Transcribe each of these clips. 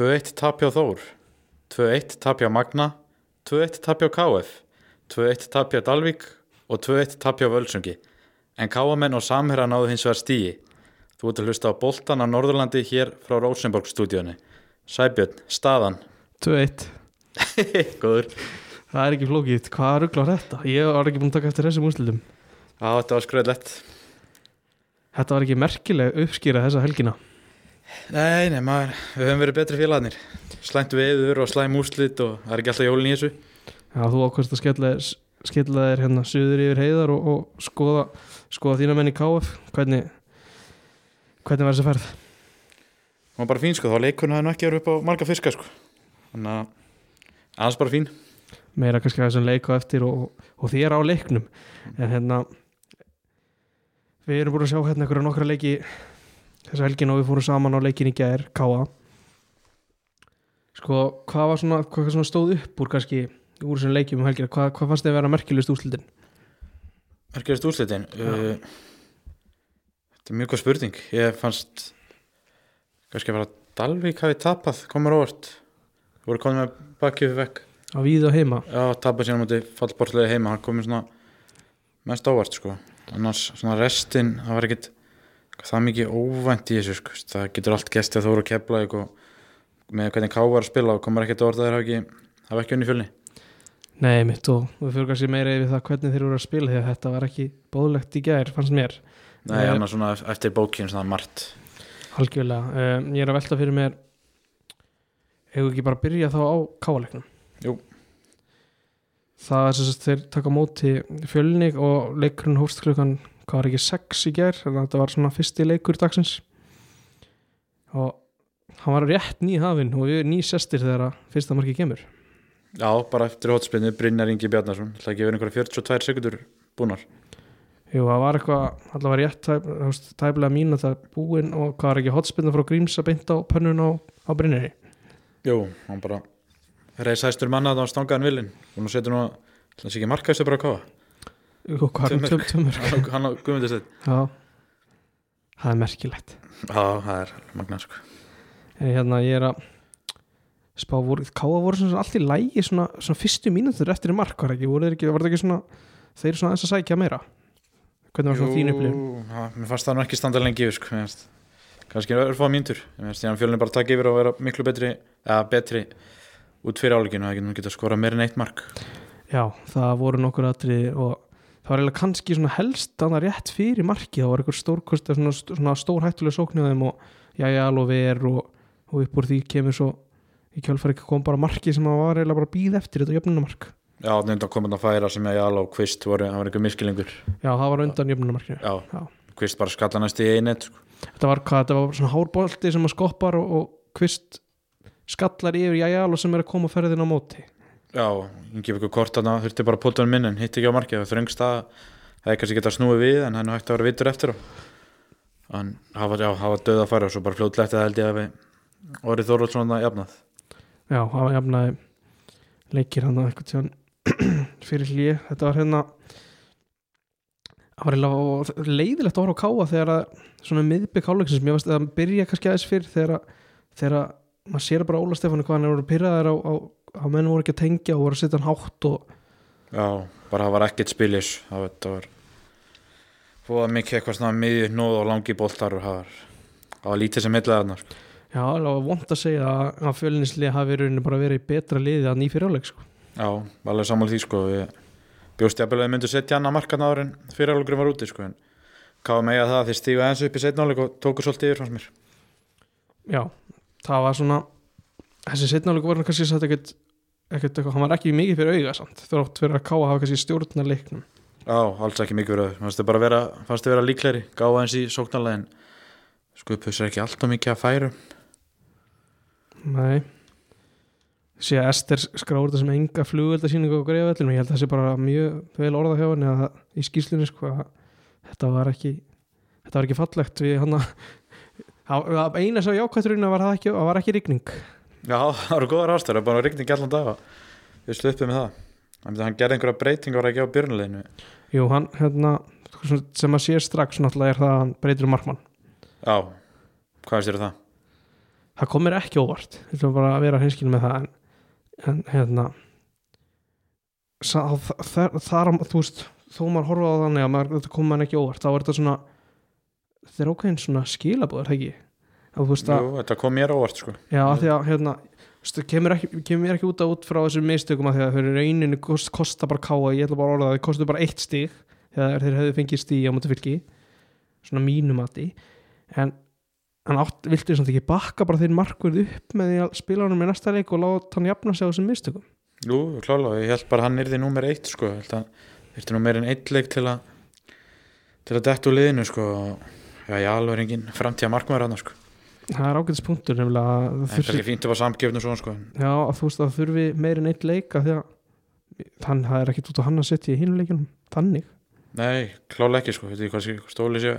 2-1 tapja Þór 2-1 tapja Magna 2-1 tapja KF 2-1 tapja Dalvík og 2-1 tapja Völsungi. En káamenn og samherra náðu hins vegar stíi þú ert að hlusta á boltan á Norðurlandi hér frá Rosenborg stúdíunni Sæbjörn, staðan? 2-1 góður. Það er ekki flókið, hvað rugglar þetta? Ég var ekki búin að taka eftir þessum úrslitum. Já, þetta var skröðlegt Þetta var ekki merkileg uppskýra þessa helgina Nei, nei, maður, við höfum verið betri félagarnir. Slæmt veður og slæm úrslit og það er ekki alltaf jólin í þessu. Já, þú ákvæmst að skella, skella þér hérna suður yfir heiðar og, og skoða, skoða þína menn í KF Hvernig, hvernig var þessi ferð? Það var bara fín sko, þá leikunum hafði nú ekki verið upp á marga fiska sko. Þannig að aðeins bara fín. Meira kannski að þessum leik á eftir og, og þér á leiknum. En hérna Við erum búin að sjá hérna einhverja nokkra leiki þessa helgin og við fórum saman á leikin í gær Káa Sko, hvað var svona, hvað svona stóð upp úr kannski úr þessum leikjum um helgina, hvað, hvað fannst þið að vera merkilegst úrslitin? Merkjast úrslitin? Uh, Þetta er mjög góð spurning. Ég fannst kannski að vera að Dalvík hafi tapað komur óvart. Voru komið með bakið við vekk. Á víð og heima? Já, tapað síðan mútið fallbortlega heima. Hann komið svona mest óvart sko. Annars svona restin, það var ekkit það mikið óvænt í þessu sko. Það getur allt gæst að þú eru að kepla og með hvernig Ká var að spila og komur ekkit orð að þeir hafa ekki, unni fjölni. Nei, mitt og við fyrir kannski meira yfir það hvernig þeir voru að spila því að þetta var ekki bóðlegt í gær, fannst mér. Nei, Eh, annars svona eftir bókin svona margt. Algjörlega, um, ég er að velta fyrir mér hefur ekki bara að byrja þá á káaleiknum Jú. Það er sem sagt þeir taka móti fjölni og leikurinn hófst klukkan hvað var ekki sex í gær? Þannig að þetta var svona fyrsti leikur dagsins. Og hann var rétt ný hafinn og við ný sestir þegar fyrsta marki kemur. Já, bara eftir hótspilni Brynjar Ingi Bjarnarsson Það verið einhverja 42 sekundur búnar. Jú, það var eitthvað, allavega rétt veist, tæplega mín að það búin og hvað var ekki hotspinna frá Gríms að beinta á pönnun á, á Brynjari? Jú, hann bara reis hæstur manna var stangaðan vilin og nú setur nú það sé ekki markaðist bara að kafa er um tömur hann á guðmyndistætt Já, það er merkilegt. Já, það er magnað sko. En hérna ég er að spá voru, káa voru svona allt í lægi svona, svona fyrstu mínútur eftir í mark var ekki, ekki, var það ekki svona þeir svona eins að sækja meira? Hvernig var svona þín upplifun? Já, Mér fannst það nú ekki standa lengi yfir sko, kannski örfáða mínútur. Mér finnst ég að fjölunni bara taka yfir og vera miklu betri eða betri út fyrir áleikinu það getur skora meira en eitt mark. Já, það voru nokkur atriði og það var eiginlega kannski svona helst þannig rétt fyrir marki, það var einhver stórkost svona, svona stór hættulega sókn hjá þeim og jæja alveg ver og, og upp úr því kemur svo í kjálfæri kom bara marki sem það var eiginlega bara býð eftir þetta jöfnumark Já, nefnda komið að færa sem ég alveg kvist voru, það var einhver miskilingur Já, það var undan jöfnumarkinu Já, Já. kvist bara skalla næst í einet sko. Þetta var hvað, þetta var svona hárbolti sem að skoppar og, og kvist skallar yfir jæja alveg sem er að koma ferðin á móti Já, Ingi fyrir kort að það þurfti bara að pota hann minn en hitt ekki á markið, það þröngst að það er kannski geta snúið við en hann hægt að vera vitur eftir en hafa, já, hafa döð að fara og svo bara fljótlega eftir það held ég að við orðið Þorvaldsson að jafnað. Já, það var jafnaði leikir hann eitthvað tján fyrir hlýi, þetta var hérna það var leiðilegt að horfa á káa þegar að svona miðbygg hálfleiksins, mér veist að það byrja kannski aðeins fyrr þegar að, þegar að maður sér bara Óla Stefáni hvað hann er á menn voru ekki að tengja og voru að setja hann hátt og Já, bara það var ekkert spilis það var, það var fóða mikið eitthvað svona miðið nóð og langi boltar og það var, það var lítið sem heitlaði þarna sko. já, alveg var vont að segja að, að fjölinisli hafi rauninni bara verið betra liði að ný fyrir áleik sko. Já, alveg sammála því sko bjóst ég að byrjaði myndu setja hann að marka náður en fyrirálugurinn var úti sko en káða mig að það þeir stígu aðeins upp í setnáleik og tóku svolítið yfir já, það var svona þessi setnáleik var hann kannski satt ekkert eitthvað, hann var ekki mikið fyrir auga samt þrótt fyrir að káa hafa kannski stjórna leiknum. Já, alls ekki mikið verið fannst þið bara vera, vera líkleri gáða eins í sóknarlegin sko upphausar ekki alltaf mikið að færu nei. Sé að Ester skráður þetta sem enga flugveldasýningu á greiðvellinu, ég held að það sé bara mjög vel orða hjá henni að í skýslunni sko, að þetta var ekki þetta var ekki fallegt við hann að eina sem jákvætturinn var ekki, það var ekki rigning Já, það eru góðar ástæður, bara rigning allan dag. Og við sluppum með það. Þannig að hann gerði einhverja breytingar ekki á byrnuleginu Jú, hann, hérna, sem að sér strax náttúrulega er það að hann breytir um markmann. Já, hvað veist þér það? það kom mér ekki óvart við ætlum bara að vera hinskilin með það en, en hérna sá, þar, þar, þú veist þó maður horfa á þannig að maður, þetta kom maður ekki óvart þá er þetta svona þetta er ákveðin svona skilabóður, það ekki að að, Jú, þetta kom mér á óvart sko. Já, að því að hérna það kemur ekki, kemur ekki út að út frá þessum mistökum að því að þau eru reyninu kost, kosta bara káa, ég ætla bara að orða það, þau kostu bara eitt stig þegar þeir hefðu fengið stig á mútu fylki svona mínumati en hann átt, viltu samt ekki bakka bara þeir markverð upp með því að spila hann með næsta leik og láta hann jafna sig á þessum mistökum? Jú, klálega, ég held bara að hann yrði númer eitt sko, ég held að þurfti nú meir en eitt leik til að til að er það er ágætis punktur nefnilega það þurfi, kannski fínt að fara samgefn og svona sko, já, að þú veist að það þurfi meir en eitt leik að því að þann, það er ekkit út á hann að setja í hinu leikinum þannig. Nei, klálega ekki sko. Veit ég hvað stóli sé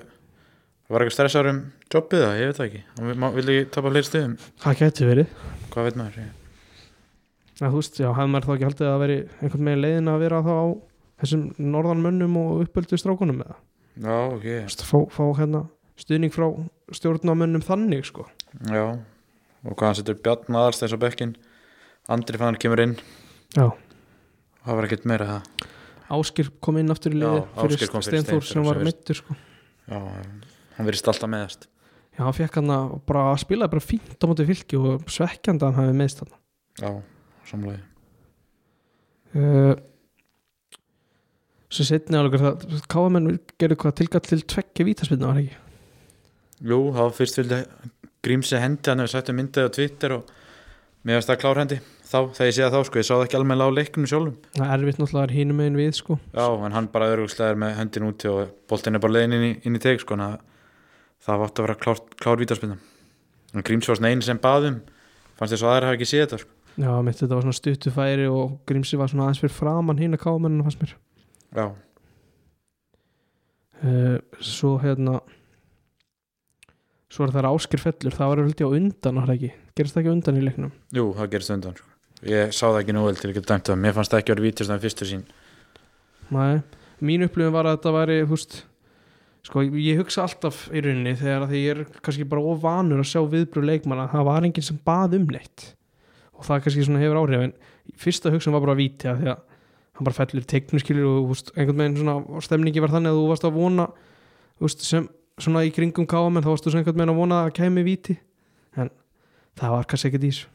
var eitthvað stressaður um jobbið það, ég veit það ekki. Hann vil- ekki tapa fleiri stöðum, það geti verið. Hvað veit maður Já, þú veist, já, hefði maður þá ekki haldið að veri einhvern veginn leiðin að vera þá á þessum norðanmönnum og uppöldu strákunum eða, já, ok, fá, fá hérna stuðning frá stjórnamönnum þannig, sko. Já og hvað hann setur Bjarn aðalstæðis á bekkin Andri fannar kemur inn. Já, það var ekkert meira það. Áskir kom inn aftur í liði fyrir Steinþór sem var sem meittur, sko. Já, hann verið alltaf meðast. Já, hann fekk hann að bara spilaði bara fínt á móti fylki og svekkjandi að hann hafi meðst hann já, samlega uh, Svo setni álugur það Káamenn gerðu hvað tilgall til tveggja vítaspilna, var ekki? Jú, þá fyrst vildi Grímsi hendi, hann hefur sagt um myndið á Twitter og mér varst það klárhendi. Þá, þegar ég sé það þá, sko, ég sá það ekki alveg á leiknum sjálfum. Það er erfitt náttúrulega hínum megin við, sko. Já, en hann bara öðrugslega er með hendin úti og boltin er bara leiðin inn í, inn í teg, sko en það, vátt að vera klár, klár vítaspilna en Grímsi var svona eini sem baðum fannst þess að aðra hafa ekki séð þetta, sko. Já, mitt þetta var svona stuttu færi og Grímsi var svona aðeins fyrir framann hína káamennina fannst mér. Já, uh, Svo hérna Svo er það áskir fellur það var held ég á undan, það ekki? Gerist það ekki undan í leiknum? jú, það gerist undan, sko. Ég sá það ekki nú vel til að geta dæmt það. Mér fannst það ekki að vera vítist af fyrstu sín Nei, mín upplifin var að þetta væri þú veist, sko ég hugsa alltaf í rauninni þegar að ég er kannski bara ofanur að sjá viðbröð leikmanna það var enginn sem bað um neitt. Og það kannski svona hefur áhrif en fyrsta hugsun var bara að víti að því að hann bara fellur teiknuskilur og veist, einhvern veginn svona stemningi var þannig að þú varst að vona veist, sem svona í kringum káamenn þá varstu svona einhvern veginn að vona að kæmi víti. En það var kannski ekkert í þessu.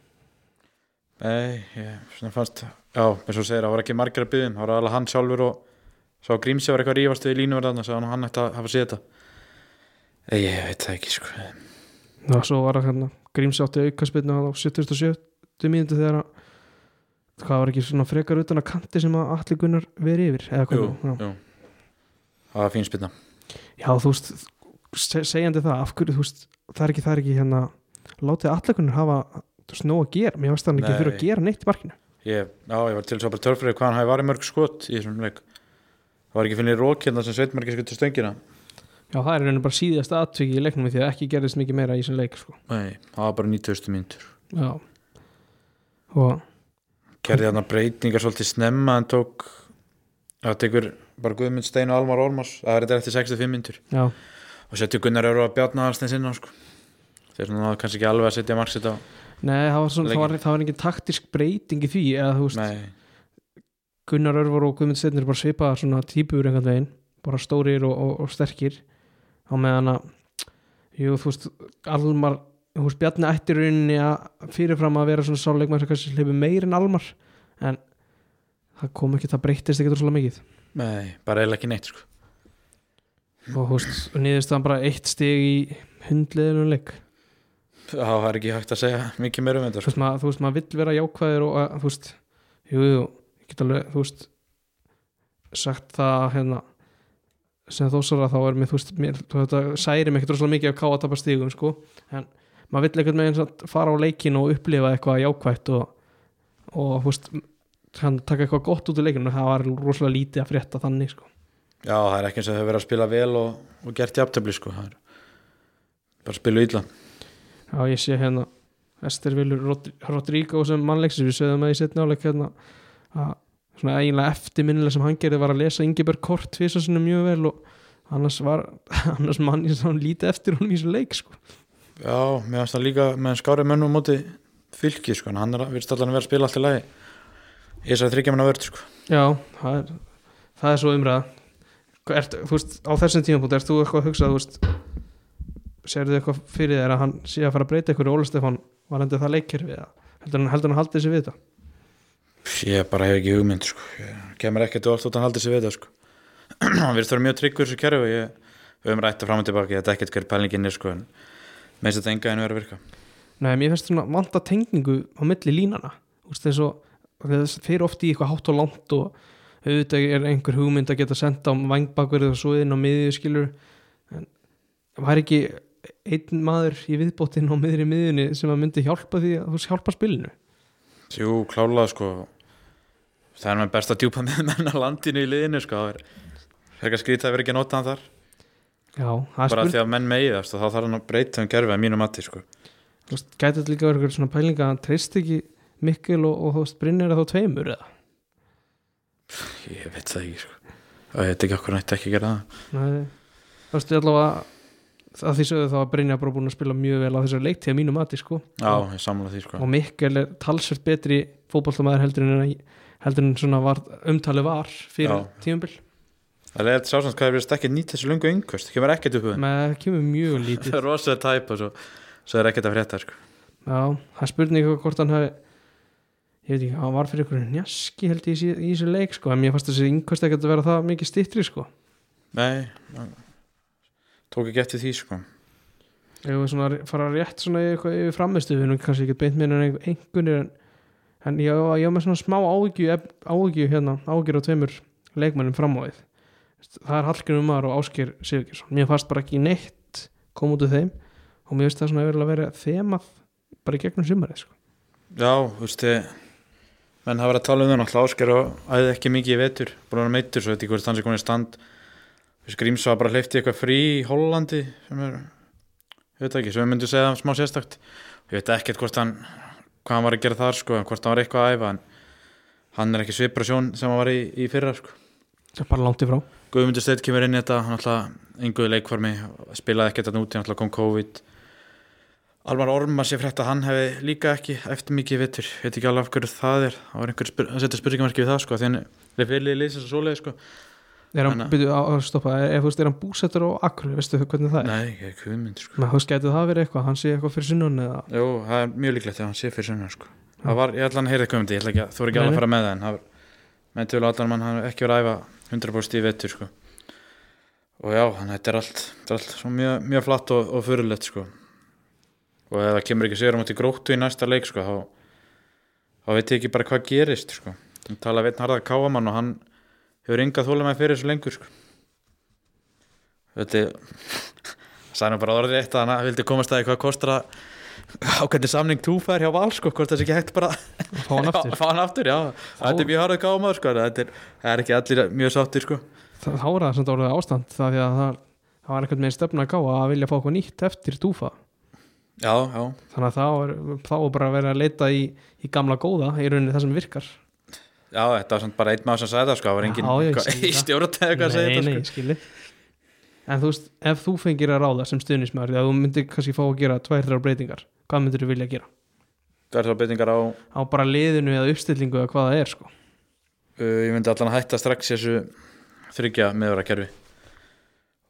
Nei, ég svona fannst Já, eins og segir, það var ekki margir að byggðum Það var alveg hann sjálfur og Sá Grímsi var eitthvað rífast við línuverðarna Sá hann hann ætti að hafa séð þetta. Ég veit það ekki, sko. Já, svo var það hérna Gríms átti aukaspilnu á 77. mínútu þegar að hvað var ekki svona frekar utan að kanti sem að allir gunnar veri yfir eða Jú, jú. Það var fín spilna já, þú veist, segjandi það af hverju, þú veist, það er ekki, það er ekki hérna látið allir gunnar hafa veist, nóg að gera, mér varst það ekki fyrir að gera neitt í markinu ég, Já, ég var til svo bara törfrið hvað hann hafi varið mörg skot í þessum leik. Það var ekki finnir rók hérna sem Sveitmarki skutt til stöngina. Já, það er raunin bara síðast aðtöki í leiknum því að ekki gerðist mikið meira í þessum leik sko. Nei, það var bara 90 mínútur. Já. Og Gerði hann breytingar svolítið snemma en tók Það tekur bara Guðmund Stein og Almar Ormars. Það er þetta eftir 65 mínútur. Já, og setja Gunnar Örvar Bjarnar Aðalsteins inn á sko. þeir náðu kannski ekki alveg að setja marksitt á nei, það var, svona, það var, það var engin taktisk breyting í því eða veist, Nei, Gunnar Örvar og Guðmund Steinir bara svipaðar svona típur einhvern veginn bara stórir og, og, og sterkir. Á meðan að jú, þú veist, Almar þú veist, Bjarni ætti í rauninni að fyrirfram að vera svona sáleikmar sem kannski hleypi meir en Almar en það kom ekki, það breytist ekki svolítið mikið. Nei, bara eiginlega ekki neitt sko. Og veist, niðurst það bara eitt stig í hundliðunum leik það var ekki hægt að segja mikið meira um þetta þú sko. veist, maður, veist, maður vill vera jákvæður og að, þú veist, jú, ég get alveg, þú veist sagt það hérna sem þósara þá er mér, þú veist mér, þetta særi mig ekki droslega mikið að ká að tapa stigum, sko, en maður vill einhvern veginn samt fara á leikin og upplifa eitthvað jákvætt og, og þú veist, hann taka eitthvað gott út úr leikinu, það var rosalega lítið að frétta þannig, sko. Já, það er ekki eins og þau verið að spila vel og, og gert jafntöfli sko. Það er bara að spila illa Já, ég sé hérna Ester Vilur Rod Rodrigo sem mannleiksins, við sögðum að ég setna áleik hérna að svona eiginlega eftirminnilega sem hann gerði var að lesa Ingeberg Kort tvisasinu mjög vel og annars var annars mann ég sá hann lítið eftir honum í þessu leik sko. Já, mér finnst það líka með skári mönnum á móti fylki sko, hann virðist allan að vera að spila allt í lagi í þessari þryggja manna vörð sko. Já, það er, það er svo umræða Þú veist, á þessum tímapunkt ert þú eitthvað að hugsa, veist segir þið eitthvað fyrir þér að hann sé að fara að breyta ykkur í Óla Stefán var hendur það leikir við það heldur hann, heldur hann haldið sér við þetta Ég bara hef ekki hugmynd sko. kemur ekkert og allt út að halda sér við það sko. hann virðist vera mjög tryggur þessu kerfi og ég höfum rætt að fram og tilbaka, ég þetta ekkert hver pælingin er sko, en meðst þetta enga en verið að virka Nei, mér finnst svona vanta tengningu á milli línana veist, þess að það fyrir oft í eitthvað hátt og langt og auðvitað er einhver hugmynd að geta senda á vangbakur og svo inn á miðju skilur en var ekki einn maður í viðbótinn á miðri miðjunni sem að myndi hjálpa því að þú hjálpa spilinu? Jú, klálega sko. Það er með besta djúpa með menn á landinu í liðinu sko, það er er ekki að að vera ekki að nota hann þar. Já, það er bara spurning. því að menn meiðast og þá þarf hann að breyta um kerfi að mínu mati sko. Þú veist, gæti þetta líka eitthvað svona pælinga að hann treyst ekki Mikkel og, og þú veist, Brynir að þá tveimur eða ég veit það ekki sko. ég veit ekki okkur nætti ekki að gera það Nei, þú veist, ég allavega að því sögðu þá að Brynja bara búin að spila mjög vel á þessari leiktíð að mínu mati sko Já, ég samla því sko. og Mikkel er talsvert betri fótballtamaður heldur en heldur en svona var, umtali var fyrir Já. tíumbil Það er eitthvað sásans hvað er verið ekki að nýta þessu lungu yngvöst, það kemur ekkert upp við með það kemur mjög lítið það er rosalega tæp og svo, svo er ekkert að frétta sko. Já, það er spurning hvort hann hafi ég veit ekki, hann var fyrir ykkur njaski held ég í, í þessu leik sko en mér fannst þessi yngvöst ekki að vera það mikið stittri sko Nei, tók ekki eftir því sko. ef við svona fara rétt svona yfir framistu við erum kannski ekki beint með en einhvernir en, en ég, var- ég var með svona smá áhyggju áhyggju hérna, áhyggjur á tveimur leikmennum fram á við það er Hallgrimur Mar og Ásker Sigurgjursson mér fannst bara ekki neitt kom út úr þeim og mér finnst það svona að vera þemað bara í gegnum sumarið sko. Já, þú veist þið menn hafa verið að tala um það náttúrulega ásker og æði ekki mikið í vetur, búin að vera meittur svo veit ekki hvort hann sé komin í stand. Gríms var bara hleyfti eitthvað frí í Hollandi sem er, ég veit ekki sem við myndum segja smá sérstakt. Ég veit ekkert hvort hann hvað hann var að gera þar sko, hvort hann var eitthvað að æfa en hann er ekki svipur sjón sem hann var í, í fyrra sko. það er bara langt í frá. Guðmundur Steinn kemur inn í þetta hann alltaf enguði leikformi spilaði ekkert að núti, hann alltaf kom COVID Almar Orma sé frétt að hann hefði líka ekki eftir mikið vittur veit ekki alveg af hverju það er. Það var einhver að setja spurningamarki við það sko því hann er fyrirlið lýsins og svoleið sko. Er hann, Þannig að- byrju, á, stoppa, ef þú veist er hann búsettur á Akkur, veistu hvernig það er? Nei, ekki ekki Guðmund sko. Men þú veist gæti það verið eitthvað, hann sé eitthvað fyrir sunnun eða? Jú, það er mjög líklegt að hann sé fyrir sunna sko. Það var, ég ætla hann að heyra eitthvað um þetta ég ætla og ef það kemur ekki sér um til gróttu í næsta leik sko þá, þá veit ég ekki bara hvað gerist sko. Ég tala við einn harðar káamann og hann hefur yngað þóla með fyrir þessu lengur sko. Þetta nú bara orðið eitt að hann vildi komast að því hvað kostar að á hvernig samning þú fær hjá Val sko, hvort sé ekki hægt bara fá hann aftur. Já, fá hann aftur, já, þetta er mjög harðið gámaður sko, þetta er, ekki allir mjög sáttir sko. Það þá er það orðið ástand það það, það var eitthvað með stefna að gá að vilja fá eitthvað nýtt eftir dúfa Já, já, þannig að þá er, þá er bara að vera að leita í, í gamla góða í rauninni það sem virkar. Já, þetta var bara einn maður sem sagði það sko, það var engin Já, ég eitthvað- skil í það. stjórnatæði eitthvað að segja þetta sko. en þú veist, ef þú fengir að ráða sem stuðnismæður, því að þú myndir kannski fá að gera tvær, þrjár breytingar, hvað myndir þú vilja gera? Það er þá beitingar á, á bara liðinu eða uppstillingu eða hvað það er sko. uh, ég myndi allan að hætta strax þessu þryggja meðvara kerfi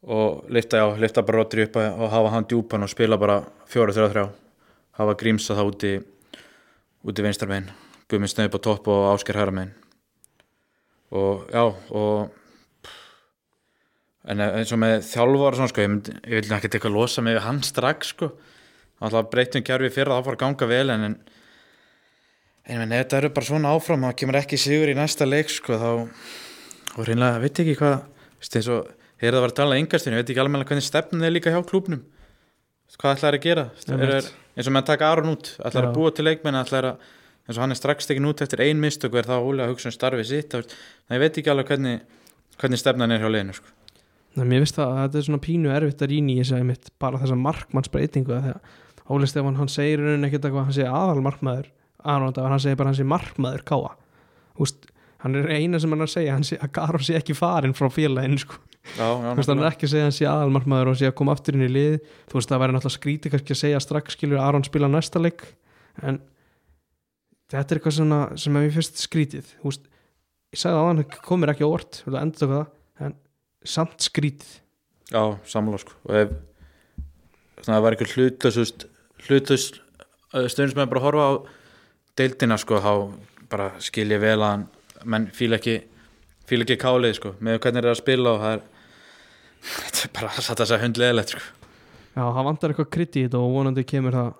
og lifta, já, lifta bara Rodri upp að- og hafa hann djúpan og spila bara fjóra, þrjá, þrjá. Hafa grímsa það úti úti vinstarmein, Guðmund Snöð upp á topp og Ásker Hæramein og já, og en eins og með þjálfar og svona sko, ég, myndi, ég vil ekki eitthvað losa mig við hann strax sko. Alltaf breytum kerfi fyrra, það fór að ganga vel en, en en ef þetta eru bara svona áfram það kemur ekki sigur í næsta leik sko, þá, þá reynlega, veit ekki hvað eins og, heyrðu það var að tala yngastin ég veit ekki alveg hvernig stefnið er líka hjá klúbnum. Hvað ætlaði að gera? Ég er, er, eins og menn taka Aron út ætlaði að búa til leikmenn ætlaði að eins og hann er strax tekin út eftir ein mistök og er þá ólega að hugsa um starfið sitt veist, ég veit ekki alveg hvernig, hvernig stefnan er hjá liðinu sko. Mér finnst það að þetta er svona pínu erfitt að rýna í þess að mitt bara þessa markmannsbreytingu að þegar Óli Stefán hann segir í rauninni ekkert eitthvað hann segir aðal markmaður Aron hann segir bara hann segir markmaður káa Úst, hann er eina sem hann er að segja hann sé, að Garon sé ekki farin frá félaginu sko. Þú veist, hann er ekki að segja að hann sé aðalmarkmaður og sé að koma aftur inn í lið. Þú veist, það væri náttúrulega skrítið kannski að segja strax skilur að Aron spila næsta leik. En þetta er eitthvað svona sem að mér finnst skrítið. Þú veist, ég sagði að hann komir ekki á orð þú veist, endur það, en samt skrítið. Já, sammála sko. Og ef það var eitthvað hlutlaust hlutlaust stundismenn bara að horfa á deildina sko þá bara skil ég vel að hann menn fíla ekki fíla ekki kálið sko. Með hvernig er að spila og það er þetta er bara satt að segja hundleðilegt sko já, það vantar eitthvað krydd í þetta og vonandi kemur það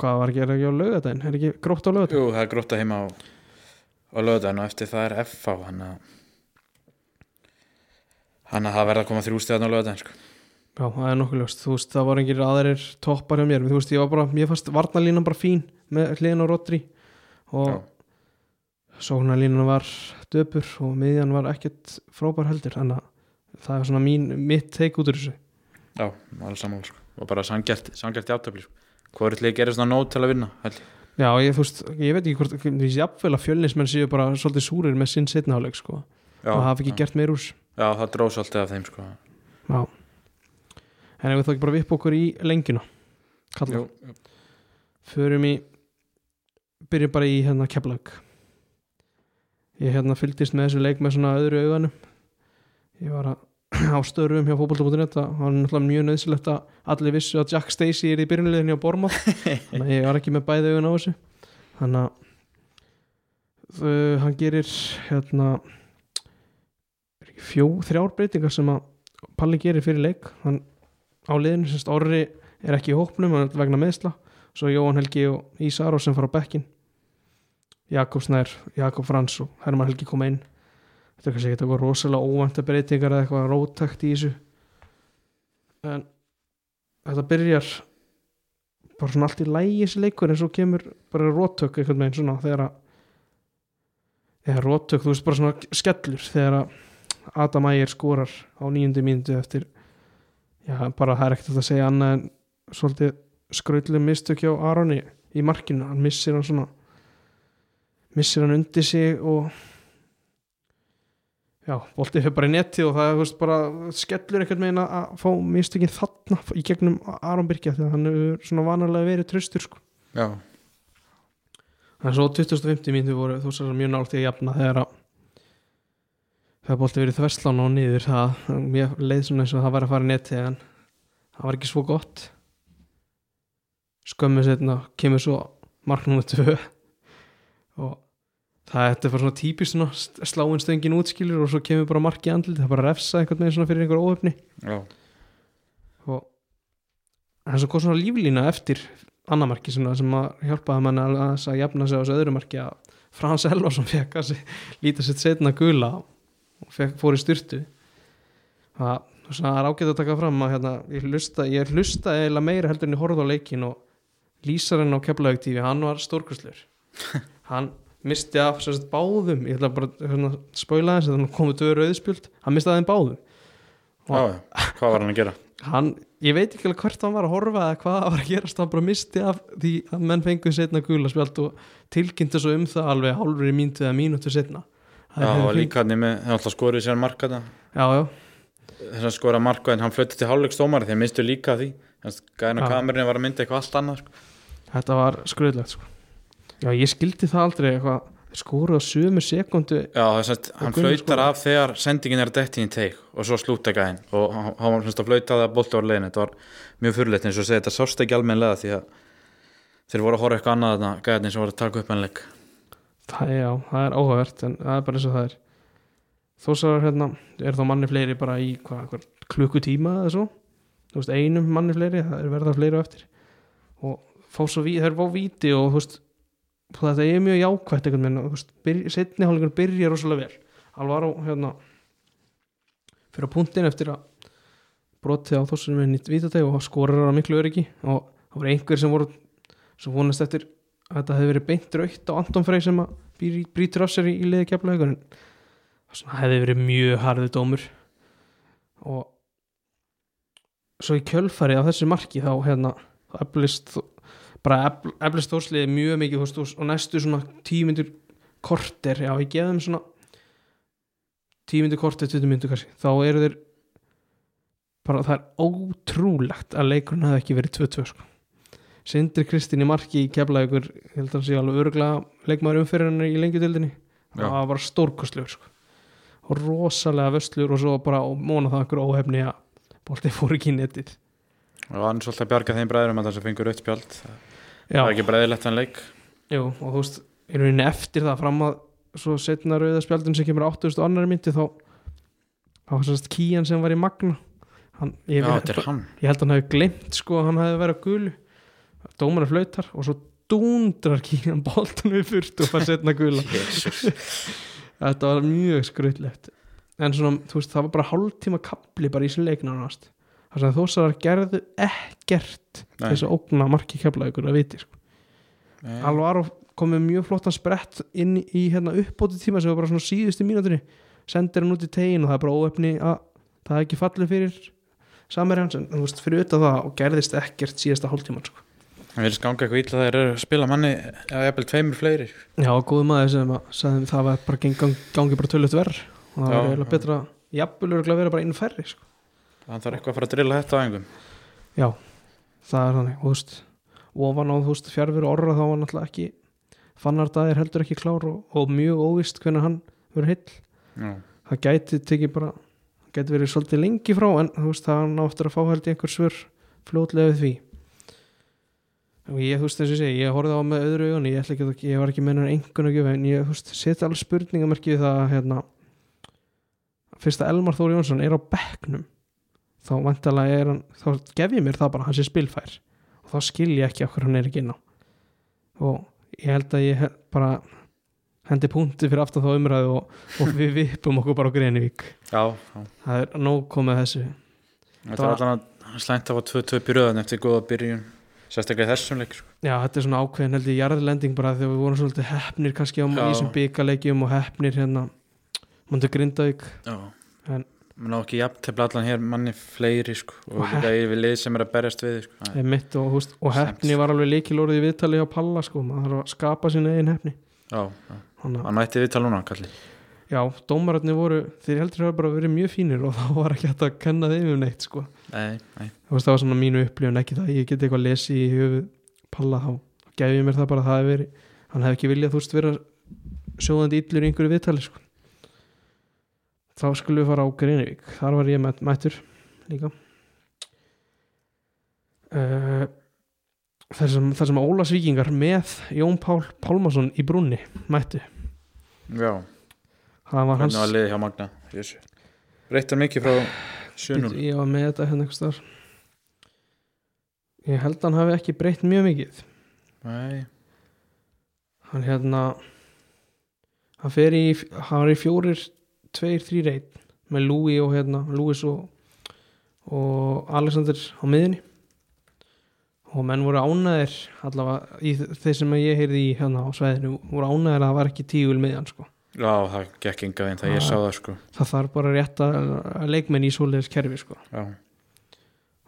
hvað var að gera ekki á lögadaginn er ekki grótt á lögadaginn Jú, það er grótt að heima á, á löðan og eftir það er FH hann að hann að það verða að koma þrjú stíðan á löðan sko. já, það er nokkuð ljóst, þú veist, það var engir aðrir toppar hjá mér, þú veist, ég var bara mér fannst varnalínan bara fín með hliðin á Rodri og Já. sóknarlínan var döpur og miðjan var ekkert frábær heldur þannig að það er svona mín, mitt teik út úr þessu Já, alveg sammála sko. og bara sangjart, sangjart játtöfli sko. hvað er þetta gerir svona nót til að vinna held. Já, ég, veist, ég veit ekki hvort ég sé jafnvel að fjölnismenn séu bara svolítið súrir með sinn setnaháleik sko, og hafa ekki já. gert meir úr. Já, það drós alltaf af þeim sko. Já En ef við þá ekki bara vipp okkur í lengina Kalla, Jú, förum í byrjum bara í hérna keflag Ég hérna fylgdist með þessu leik með svona öðru auganum Ég var að á störum hjá fótbolta.net það var náttúrulega mjög nöðsilegt að allir vissu að Jack Stacey er í byrjunliðinni á Bormað þannig að ég var ekki með bæði augun á þessu. Þannig að uh, hann gerir hérna fjó, þrjár breytingar sem að Palli gerir fyrir leik. Hann á liðinu, semst Orri er ekki í hópnum hann er vegna meðsla svo Jóhann Helgi og Ísar sem fara á bekkin Jakob Snær, Jakob Frans og Herman Helgi koma inn þetta er kannski eitthvað rosalega óvænta breytingar eða eitthvað rótakt í þessu. En þetta byrjar bara svona allt í lægi þessi leikur en svo kemur bara róttök einhvern veginn svona þegar að eða róttök, þú veist bara svona skellur þegar að Adam Ægir skorar á nýjundu mínútu eftir já, bara það er ekkert að segja annað en svolítið skrautlega mistök hjá Aroni í markinu, hann missir hann svona missir hann undir sig og já, boltið fyrir bara í netti og það er veist, bara skellur einhvern veginn að- að fá mistökin þarna í gegnum Aron Birkja þegar hann hefur svona vanalega verið tröstur sko. já, en svo á 2050 mínútu voru þú veist mjög nált í að jafna þegar að þegar boltið verið þverslán og niður það, mér leið svona eins og það var að fara í netti en það var ekki svo gott. Skömmu setna kemur svo mark númer 2 og það er bara svona típist svona sláin stöngin útskilur og svo kemur bara mark í andlit það er bara að refsa einhvern veginn svona fyrir einhver óöfni já, og en svo kom svona líflína eftir annar marki sem að hjálpaði mann að, að, að jafna sig á þessu öðru marki að Frans Elvarsson fekk að líta sitt setna gula og fekk, fór í styrtu það, svona, það er ágætt að taka fram að hérna, ég hlusta ég hlusta eiginlega meira heldur en ég horfði á leikin og lýsarinn á keflaugtífi hann var stórkurslur hann misti af sagt, báðum. Ég ætla bara að hérna, spoila þess að hann komið tvö rauðspjöld. Hann misti af þeim báðum. Já, já. hvað var hann að gera? Hann, ég veit ekki alveg hvert hann var að horfa eða hvað var að gerast, hann bara misti af því að menn fenguð setna gula spjald og tilkynntu svo um það alveg hálfur í mínútu eða mínútu setna já, var líka hann með, það alltaf skorið sér marka það já, já, þess að skora marka en hann flutti til hálfleikstómar þeir mistu líka því. Þannig að gæðin á Já. kamerunni var að mynda eitthvað allt annað sko. þetta var skröðlegt sko. Já, ég skildi það aldrei eitthvað, skoruð á sömu sekundu já, þess að hann Gunnar flautar af þegar sendingin er dætt í teik og svo slúta gæðin. Og hann hann var semst að flautaði að bolta á leiðin þetta var mjög fyrirleitt eins og segja þetta sást ekki almennlega því að þeir voru að horfa eitthvað annað þarna gæðin sem voru að taka upp en leik. Það, já, það er áhugavert en það er bara eins og það er. Þó svo er hérna, er þá manni fleiri bara í hvað, klukkutíma eða svo? Veist, einum manni fleiri, það er verða fleiri eftir. Og fá svo það er fá víti og þú veist þetta er mjög jákvætt einhvern veginn setni hálfleikur byrja rosalega vel. Alvar á hérna fyrir að punktin eftir að brotið á þossum með nýtt vítateg og skorar á miklu öryggi. Og það voru einhver sem voru sem vonast eftir að þetta hefði verið beint raukt á Anton Frey sem að brýtur af sér í, í liði keflaðið en það hefði verið mjög harðið dómur. Og svo í kjölfari á þessu marki þá hérna eflist bara efl- eflist þórsliði mjög mikið veist, og- og næstu svona tímyndur korter, já ég geði þeim svona tímyndu korti, 20 myndu kannski þá eru þeir bara það er ótrúlegt að leikurinn hefði ekki verið 2-2 sko. Sindri Kristín í marki í kefla ykkur, held að hann sé alveg örgla leikmaður umfyrir í lengjutildinni Já. það var stórkostlegur sko. og rosalega vöslur og svo bara og móna það einhver óhefni að bolti fór ekki í netið og hann svolítið að bjarga þeim bræðurum að það sem fengur rautt spjald það er ekki bræðilegt hann leik. Jú, og þú veist í rauninni eftir það fram að svo setna rauða spjaldin sem kemur 8000 annari myndi þá þá var sérst Kían sem var í Magna. Hann, ég, já, þetta er hann. ég held að hann hefði glemt sko að hann hefði verið að gulu. Dómarinn flautar og svo dúndrar Kían boltan við fyrst og fær setna gula. Þetta var mjög skrautlegt. En svona, þú veist, það var bara hálftíma kapli bara í sin leikna nánast þar sem þósarar gerðu ekkert þess að ógna marki kefla ykkur að viti sko. Alvaro kom með mjög flottan sprett inn í hérna uppbóti tíma sem var bara svona síðustu mínútur sendir hann út í tegin og það er bara óöfni að það er ekki fallið fyrir samerjans en þú veist, fyrir auðvitað það og gerðist ekkert síðasta hálftíman sko. það verðist ganga eitthvað illa þegar að spila manni eða jafnvel tveimur fleiri Já, góðu maður sem að sagði það var bara geng, gang, gangi bara tölvöld verð og það var eiginlega betra jafnvel örgulega að vera bara inn færri sko. Hann þarf eitthvað að fara að drilla þetta á engum Já, það er þannig og þú veist, ofan á þú veist fjárfyrir orra þá var náttúrulega ekki fannardagir heldur ekki klár og, og mjög óvist hvernig hann verður heill. Já, það gæti tekið bara gæti verið svolítið lengi frá en þú veist það náttur að fá held í einhver svör fljótlega við því. Og ég þú veist þess að segja, ég horfði á með öðru augun ég, ekki, ég var ekki með að gjöf en ég þú veist, setja alveg spurningamerki við það að, hérna, fyrst að Elmar Þóri Jónsson er á bekknum þá vantalega er hann þá gef ég mér það bara, hann sé spilfær og þá skil ég ekki okkur hann er ekki inn á og ég held að ég bara hendi punkti fyrir aftan þá umræðu og, og við vippum okkur bara á Grenivík já, já. það er nóg komið þessu þetta er allan að slænt af að 2-2 byrjuðan eftir góða byrjun sérstaklega í þessum leik sko. já þetta er svona ákveðin held ég jarðlending bara þegar við vorum svolítið hefnir kannski á Já. í þessum byggarleikjum og hefnir hérna múndu Grindavík já En- ná ekki jafntefla allan hér manni fleiri sko. og Og líka yfir lið sem er að berjast við sko. er mitt og, húst, og hefni var alveg líkilórið í viðtali á Palla sko, maður þarf að skapa sín eigin hefni já, að- hann mætti við tala núna kalli já, dómararnir voru þeir heldur hafa bara verið mjög fínir og þá var ekki hægt að kenna þeim um neitt sko. nei, nei. Veist, það var svona mínu upplifun ekki það, ég get eitthvað að lesi í höfuð Palla þá gef ég mér það bara að það hef verið hann hef ekki viljað þú veist vera sjóðandi illur í einhverju viðtali sko. Þá skulum við fara á Greinivík þar var ég mætt, mættur líka. Uh, þar sem, þar sem Ólasvíkingar með Jón Pál Pálmason í brúnni mættu. Já, það var hans var liðið hjá Magna? Jessu. breyttar mikið frá 7-0 ég var með þetta hérna einhvers þar ég held að hann hafi ekki breytt mjög mikið. Nei, hann hérna hann fer í hann var í fjórir, tveir, þrýr einn með Lúi og hérna Lúis og, og Alexander á miðinni og menn voru ánæðir allavega í þeir sem ég heyrði í hérna á sveðinu voru ánæðir að það var ekki tíul miðjan sko. já, það gekk enga veginn það ég sá það sko. Það þarf bara rétt að, að leikmenn í svoleiðis kerfi sko. já,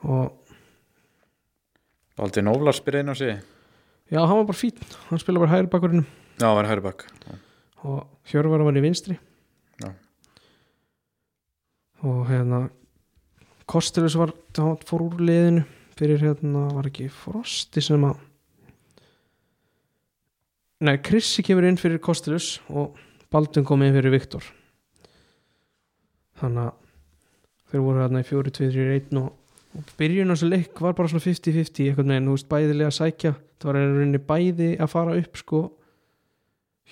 og Baldi Nóvlar spyrir einn á sig já, hann var bara fín hann spila bara hægri bakurinnum já, hann var hægri bakk og Hjörvar var í vinstri. Og hérna Kostilus var hann fór úr liðinu fyrir hérna var ekki Frosti sem að nei, Krissi kemur inn fyrir Kostilus og Baldun kom inn fyrir Viktor. Þannig að þeir voru hérna í fjóri, tvið, þrjir, einn og, og byrjun á þessu leik var bara svona 50-50 eitthvað neginn, þú veist, bæðilega sækja það var í rauninni bæði að fara upp sko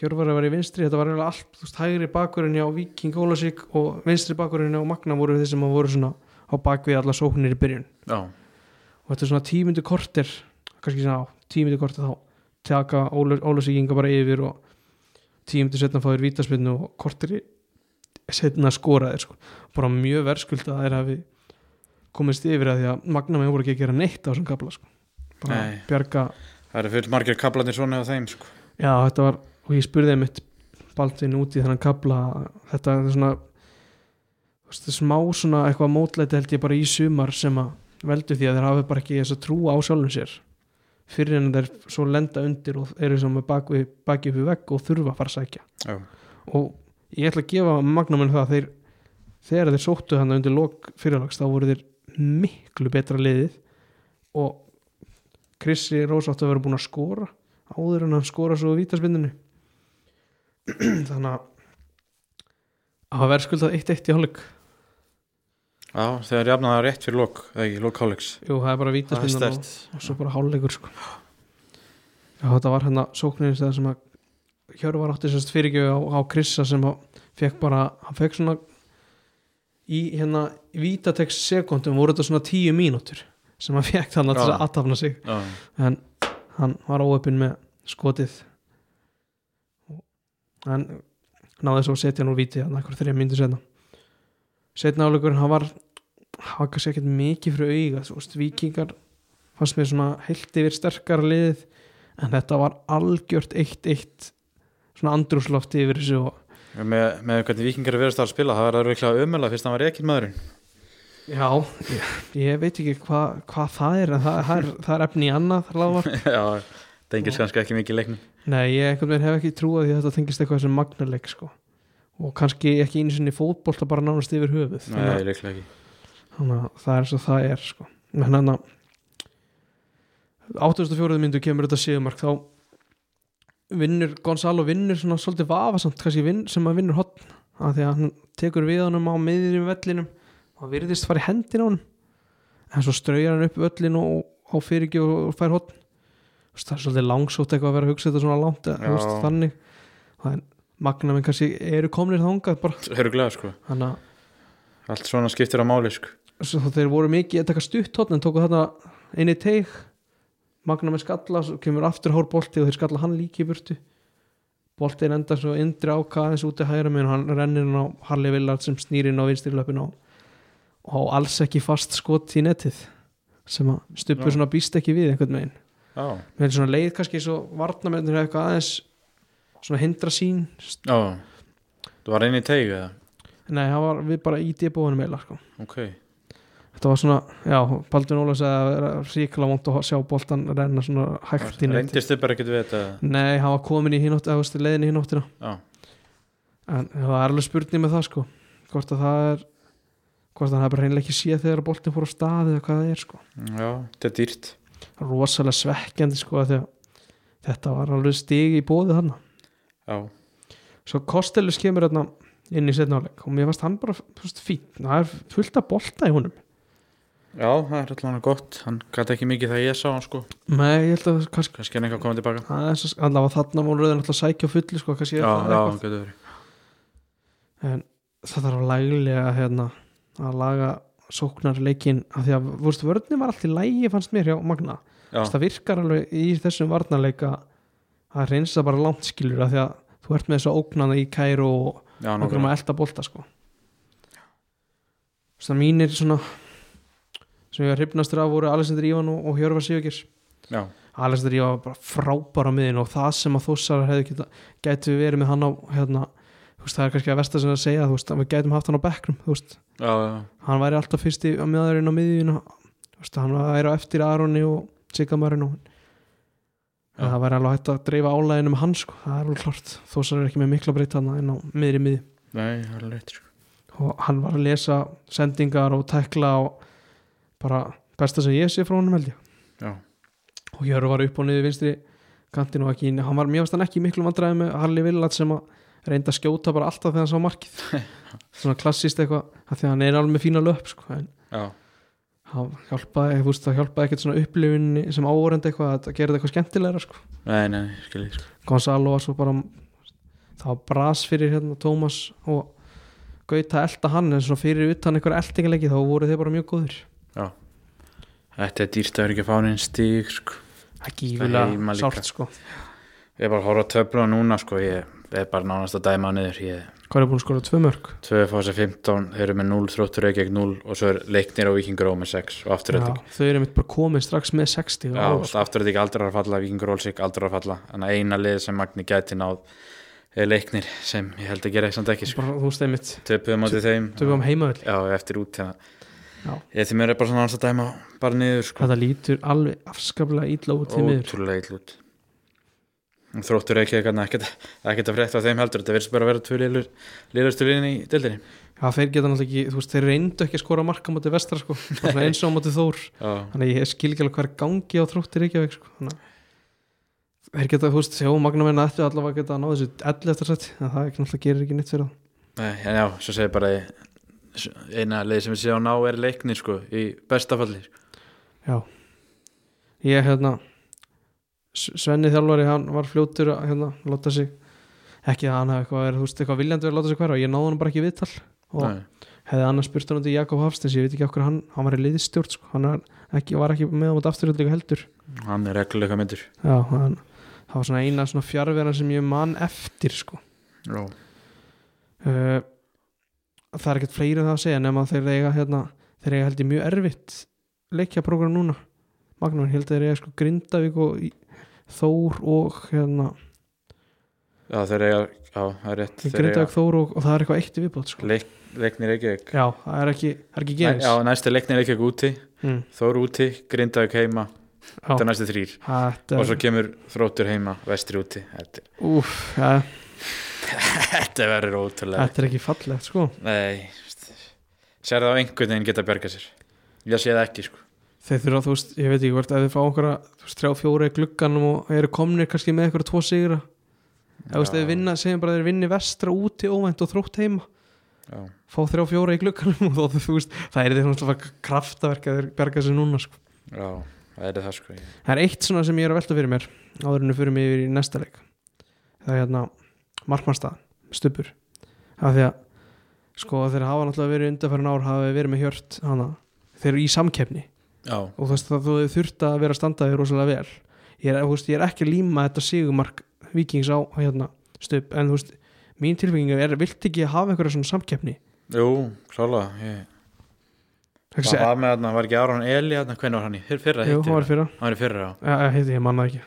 Hjörvar vera í vinstri, þetta var eiginlega allt veist, hægri bakurinn á Viking Ólasík og vinstri bakurinn á Magna voru þeir sem voru svona á bakvið alla sóknir í byrjun já, og þetta er svona tímyndu kortir kannski svona á tímyndu kortir þá taka Ólasíkinga bara yfir og tímyndu setna fáður vítaspinnu og kortir setna skoraðir sko. bara mjög verðskuld að þeir hafi komist yfir að því að Magna með voru ekki að gera neitt á þessum kapla sko. bara Nei. bjarga það eru full margir kablanir svona á þeim sko Já, þetta var, og ég spurði mitt Baldvin út í þennan kabla þetta er svona veist, smá svona eitthvað mótlæti held ég bara í sumar sem að veldu því að þeir hafi bara ekki þess að trúa á sjálfum sér. Fyrir en þeir svo lenda undir og eru sem með baki, baki upp í vegg og þurfa að fara að sækja. Já, og ég ætla að gefa magnamenn það að þeir þegar þeir sóttu hann undir lok fyrirlags þá voru þeir miklu betra liðið. Og Krissi Rós átti að vera búin að skora áður en hann skora svo vítaspindinu þannig að hafa verið skuldað 1-1 í hálfleik? Já, þegar jafnaði það rétt fyrir lok eða ekki, lok hálfleiks. Jú, það er bara vítaspindan og, og svo bara hálfleikur sko. Já, þetta var hérna sóknir þegar sem að Hjörvar átti sérst fyrirgjöf á, á Krissa sem að fekk bara, hann fekk svona í hérna vítatex sekundum voru þetta svona tíu mínútur sem hann fekk þannig að aðtafna sig. Já, en hann var óöpinn með skotið en náði svo að setja hann úr víti þannig eitthvað þrjá myndir setna setna áleikur hann var hann var kannski ekkert mikið fyrir auga þú veist, vikingar fannst mér svona heilt yfir sterkara liðið en þetta var algjört eitt eitt svona andrúslofti yfir þessu og með, með hvernig vikingar er verið að spila það verður virkilega umöla fyrst hann var ekki maðurinn. Já, ég, ég veit ekki hvað hva það er en það, það, er, það er efni í annað. Já, það engis kannski ekki mikið leiknum Nei, ég hef ekki trúið því að þetta tengist eitthvað sem magnaleg sko. og kannski ekki einu sinni fótbolta bara nánast yfir höfuð Nei, þannig, líklega ekki að- þannig að það er eins og það er sko. en hann að 84. myndu kemur þetta síðumark þá vinnur Gonzalo vinnur svona svolítið vafasamt vinn, sem að vinnur hotn að því að hann tekur við honum á miðjum vellinum og virðist fara í hendin á honum en svo straujar hann upp völlin og á fyrirgjöf og fær hotn það er svolítið langsótt eitthvað að vera að hugsa þetta svona langt veist, þannig. Magna minn kannski eru komnir þangað bara. Höruglega sko, þannig að allt svona skiptir á máli sko. Þeir voru mikið að taka stutt en tóku þarna eini teig. Magna með skalla, kemur aftur hár bolti og þeir skalla hann líki í burtu. Boltin enda svo indri áka aðeins út í hægra minn og hann rennir hann á Harley Villard sem snýr inn á vinstri löpun og, og alls ekki fast skot í netið sem að stupur svona býst ekki við einhvern veginn Já, með svona leið kannski svo varnamennir eitthvað aðeins svona hindra sín. Já. Þú var einn í teig eða? nei, það var við bara í débúðunum eila sko. Ok, þetta var svona, já, Baldur Óla sagði að vera ríkala vont að sjá boltan renna svona hægt reyndist þið bara ekkert við þetta Nei, hann var komin í hinótt, eða leiðin í hinóttina Já, en það er alveg spurning með það sko hvort að það er hvort að hann hefur reynilega ekki séð þegar boltin fór á stað eða hvað það er sko. Já, þetta er dýrt rosalega svekkjandi sko að þetta var alveg stig í bóði hann Já, svo Kostellus kemur hérna inn í setna áleik og mér fannst hann bara fín, það er fullt að bolta í honum. Já, það er allavega gott. Hann gæti ekki mikið þegar ég sá hann sko. Nei, ég held að kannski Kannski hann eitthvað að koma tilbaka allavega þarna voru rauðin alltaf sækja fulli sko, kannski Já, já, eitthvað. getur verið. En það þarf að laglega hérna, að laga sóknar leikin af því að vorst, vörðni var allt í lægi fannst mér hjá Magna. Það virkar alveg í þessum varnarleika að reynsa bara langt skilur af því að þú ert með þessu ógnana í kæru og okkur um að elda bolta sko. Svona mínir svona sem ég var hrifnastur af voru Alexander Ívan og, og Hjörvar Sigurgers Já, Alexander Ívan var bara frábæra miðin og það sem að þossar hefði geta, gætu verið með hann á hérna, þú veist, það er kannski að versta sem að segja þú veist, að við gætum haft hann á bekknum þú veist, já, já, hann væri alltaf fyrst í meðarinn á veist, hann væri á eftir Aroni og Sigamarinn og það væri alveg hægt að dreifa álæginu með hann sko, það er alveg klart. Þossar er ekki með mikla breyta hann inn á miðri miði. Nei, það er rétt sko. Og hann var að lesa sendingar og tekla og bara besta sem ég sé frá honum held ég. Og Hjörvar var upp og niður vinstri kantinu og ekki hann var mjög stann ekki miklu vandræði með Harley Villat sem að reynda að skjóta bara alltaf þegar hann sá markið svona klassist eitthvað því að hann er alveg með fína löp sko. já, hann hjálpaði, það hjálpaði ekkert svona upplifun sem áorend eitthvað að gera þetta eitthvað skemmtilegra sko. nei, nei, skiljið sko Gonzalo var svo bara það var bras fyrir hérna Tómas og Gauta elda hann en svona fyrir utan einhver eldingalegi þá voru þeir bara mjög góðir Þetta er vera ekki að fá neinn stíg sko það er líka. sárt sko Ég er bara að horfa að töfla núna sko Ég er bara nánast að dæma niður. Ég hvað er búin að skora tvö mörg 2 fása 15, þeir eru með 0 þróttur Reykjavík 0 og svo er leiknir á Víkingur Ó með 6 og aftur Já, þetta þau eru mitt bara komið strax með 60 Já, á, og aftur þetta ekki aldrei að falla Víkingur Ólsík aldrei að falla. Þannig að eina lið sem Magni gæti náð er leiknir sem ég held að gera eitthvað ekki sko. bara, þú veist einmitt Töpuðum átti þeim. tökum á heimavöld Já, eftir út hérna. Ég því mér er bara svona hans að dæma bara niður sko. þetta lítur alveg afskaplega ítla út Ótrúlega ill út Þróttur ekki ekkert að frétta af þeim heldur Þetta verðist bara að vera tvö liðlustu liðin í dildinni Já, þeir geta náttúrulega ekki, þú veist, þeir reyndu ekki að skora marka motið vestra, sko, eins og á motið þór. Þannig að ég skil ekki alveg hvað er gangi á þróttir Reykjavík, sko þannig að þeir geta, þú veist, sjá, magnamenn ættu allavega að geta að ná þessu 11 eftir sett en það ekki náttúrulega gerir ekki neitt fyrir það Nei, en já, svo segir bara eina leið sem við séum ná er leikni sko, í bestafalli sko. Já. Ég hérna Svenni þjálfari, hann var fljótur að hérna, láta sig ekki að hann hafi eitthvað verið, þú veist, eitthvað viljandi verið að láta sig hverfa. Ég náði hann bara ekki viðtal og Nei, hefði annars spurt hann til Jakob Hafstins ég veit ekki okkur hann, hann var í liðstjórn sko. hann ekki, var ekki með á móti afturhaldlega heldur. Hann er regluleika myndur. Já, hann, það var svona eina svona fjárverðan sem ég man eftir sko. Uh, það er ekkert fleiri um það að segja nema þeir eiga hérna, held ég mjög erfitt leikjaprógram núna. Magnúin, ég held að þeir eiga sko Grindavík og Þór og hérna já þeir eiga Já, það er rétt Þeir Grindavík Þór og, og það er eitthvað eitt í viðbót sko. leik, leikni Reykjavík. Já, það er ekki, það er ekki gefins Já, næsti leikni Reykjavík úti mm, Þór úti, Grindavík heima Þetta er næsti þrýr þetta Og er svo kemur þróttur heima, vestri úti Þetta, Úf, ja, þetta verður ótrúlega þetta er ekki fallegt sko. Nei, sér það á einhvern veginn geta bjargað sér? Ég sé það ekki sko Þeir þurfa, þú veist, ég veit ekki hvort ef þið fá einhverja, þú veist, þrjá fjóra í glugganum og eru komnir kannski með einhverja tvo sigra. Ef þú veist, þið vinna, segjum bara að þeir vinni vestra úti óvænt og þrótt heima. Já, fá þrjá fjóra í glugganum og þú veist, það er þeir náttúrulega kraftaverk að þeir berga sér núna sko. já, það er það sko. Ég- Það er eitt svona sem ég er að velta fyrir mér áður en við fyrir mig yfir í næsta leik. Það er hérna markmannstað, stubur af því að sko þeir hafa náttúrulega verið undanfærin ár hafa verið með hjört hana, þeir eru í samkeppni Já, og þú veist að þú þurft að vera að standa þig rosalega vel. Ég er, veist, ég er ekki að líma þetta sigumark vikings á hérna, stup en þú veist, mín tilfengingu er vilt ekki hafa einhverja svona samkeppni? Jú, klálega ég, Það Það var með þarna, var ekki Aron Eli þarna, hvernig var hann í? Fyrr- Fyrra Jú, hitti hann var fyrra. Hann var í fyrra, já. Já, ég heiti, ég manna ekki,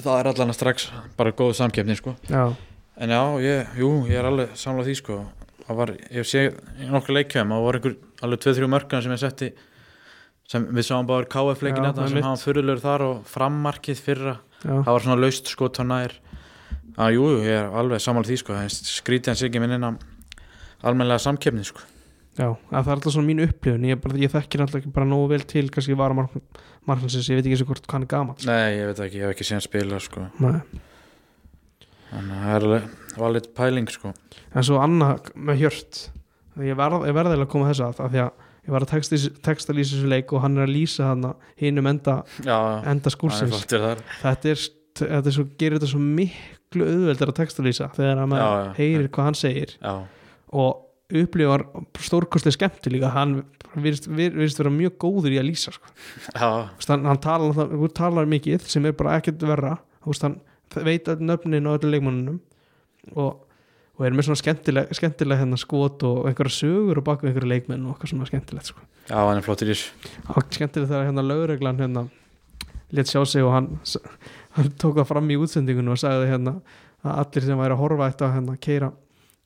Það er allan strax bara góð samkeppni sko. Já, En já, ég, jú, ég er alveg samlað því sko. Það var, ég sé nokkuð leikjöfum og voru einhver alveg 2-3 mörkana sem ég setti sem við sáum bara KF leikin Já, þetta sem einmitt. hann fyrirlegur þar og frammarkið fyrra. Já, það var svona laust skot á nær. Að jú, ég er alveg sammála því sko. Skrítið hans ekki minn innan almennlega samkeppni sko. Já að það er alltaf svona mín upplifun. Ég, bara, ég þekkir alltaf ekki bara nógu vel til kannski vara marknansins, ég veit ekki eins og hvort hann er gamall. Nei, ég veit ekki, ég hef ekki séð hann spila sko. Nei. þannig að það er alveg pæling sko. En svo annað með hjört. Ég verð, ég verð að koma að þessu að að ég var að texta, lýsa þessu leik og hann er að lýsa hann enda, Já, enda er skúrsins þetta er, þetta er svo, gerir þetta svo miklu auðveldur að texta lýsa þegar að maður heyrir hvað hann segir. Já, og upplifar stórkostlega skemmti líka. Hann virðist, vir- virðist vera mjög góður í að lýsa sko. hann, hann talar, talar mikið sem er bara ekkert verra. Hann veit nöfnin á öllu leikmannunum og, og er með svona skemmtileg, skemmtileg hérna skot og einhverja sögur og bak við einhverja leikmenn og eitthvað svona skemmtilegt sko. já, hann er flottir í þessu skemmtilegt þegar hérna lögreglan hérna létt sjá sig og hann, hann tók það fram í útsendingunum og sagði hérna að allir sem væri að horfa eitt að hérna keira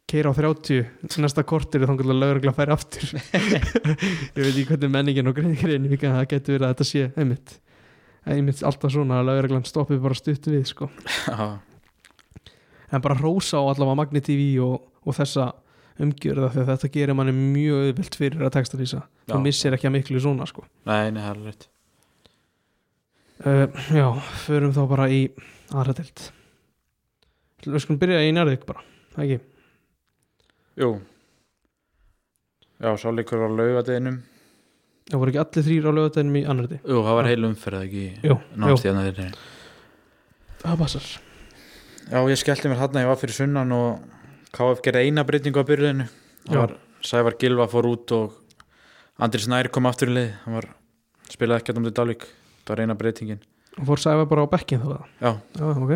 keira á 30 næsta kortir þá kannski lögregla færi aftur ég veit ekki hvernig menningin og grein en það getur verið að þetta sé einmitt, einmitt alltaf svona að lögreglan stoppi bara stutt við sko. En bara hrósa á allavega Magni TV og, og þessa umgjörða að þetta gerir manni mjög auðvelt fyrir að texta lýsa. Þú missir ekki að miklu svona sko. nei, er rétt. Uh, já, förum þá bara í aðra deild. Við skulum byrja í nærðik bara ekki, Jú. Já, sáleikur á laugadeginum það voru ekki allir þrýr á lögadeinum í annarði Jú, það var heil umferð ekki Námstíðan þeirri það passar Já, ég skellti mér hann ég var fyrir sunnan og KF gerði eina breytingu á Það var Sævar Gilva fór út og Andri Snær kom aftur í lið. Hann var, spilaði ekkert um þetta Dalvík það var eina breytingin. Og fór sæfa bara á bekkin þá? Já, já, ok.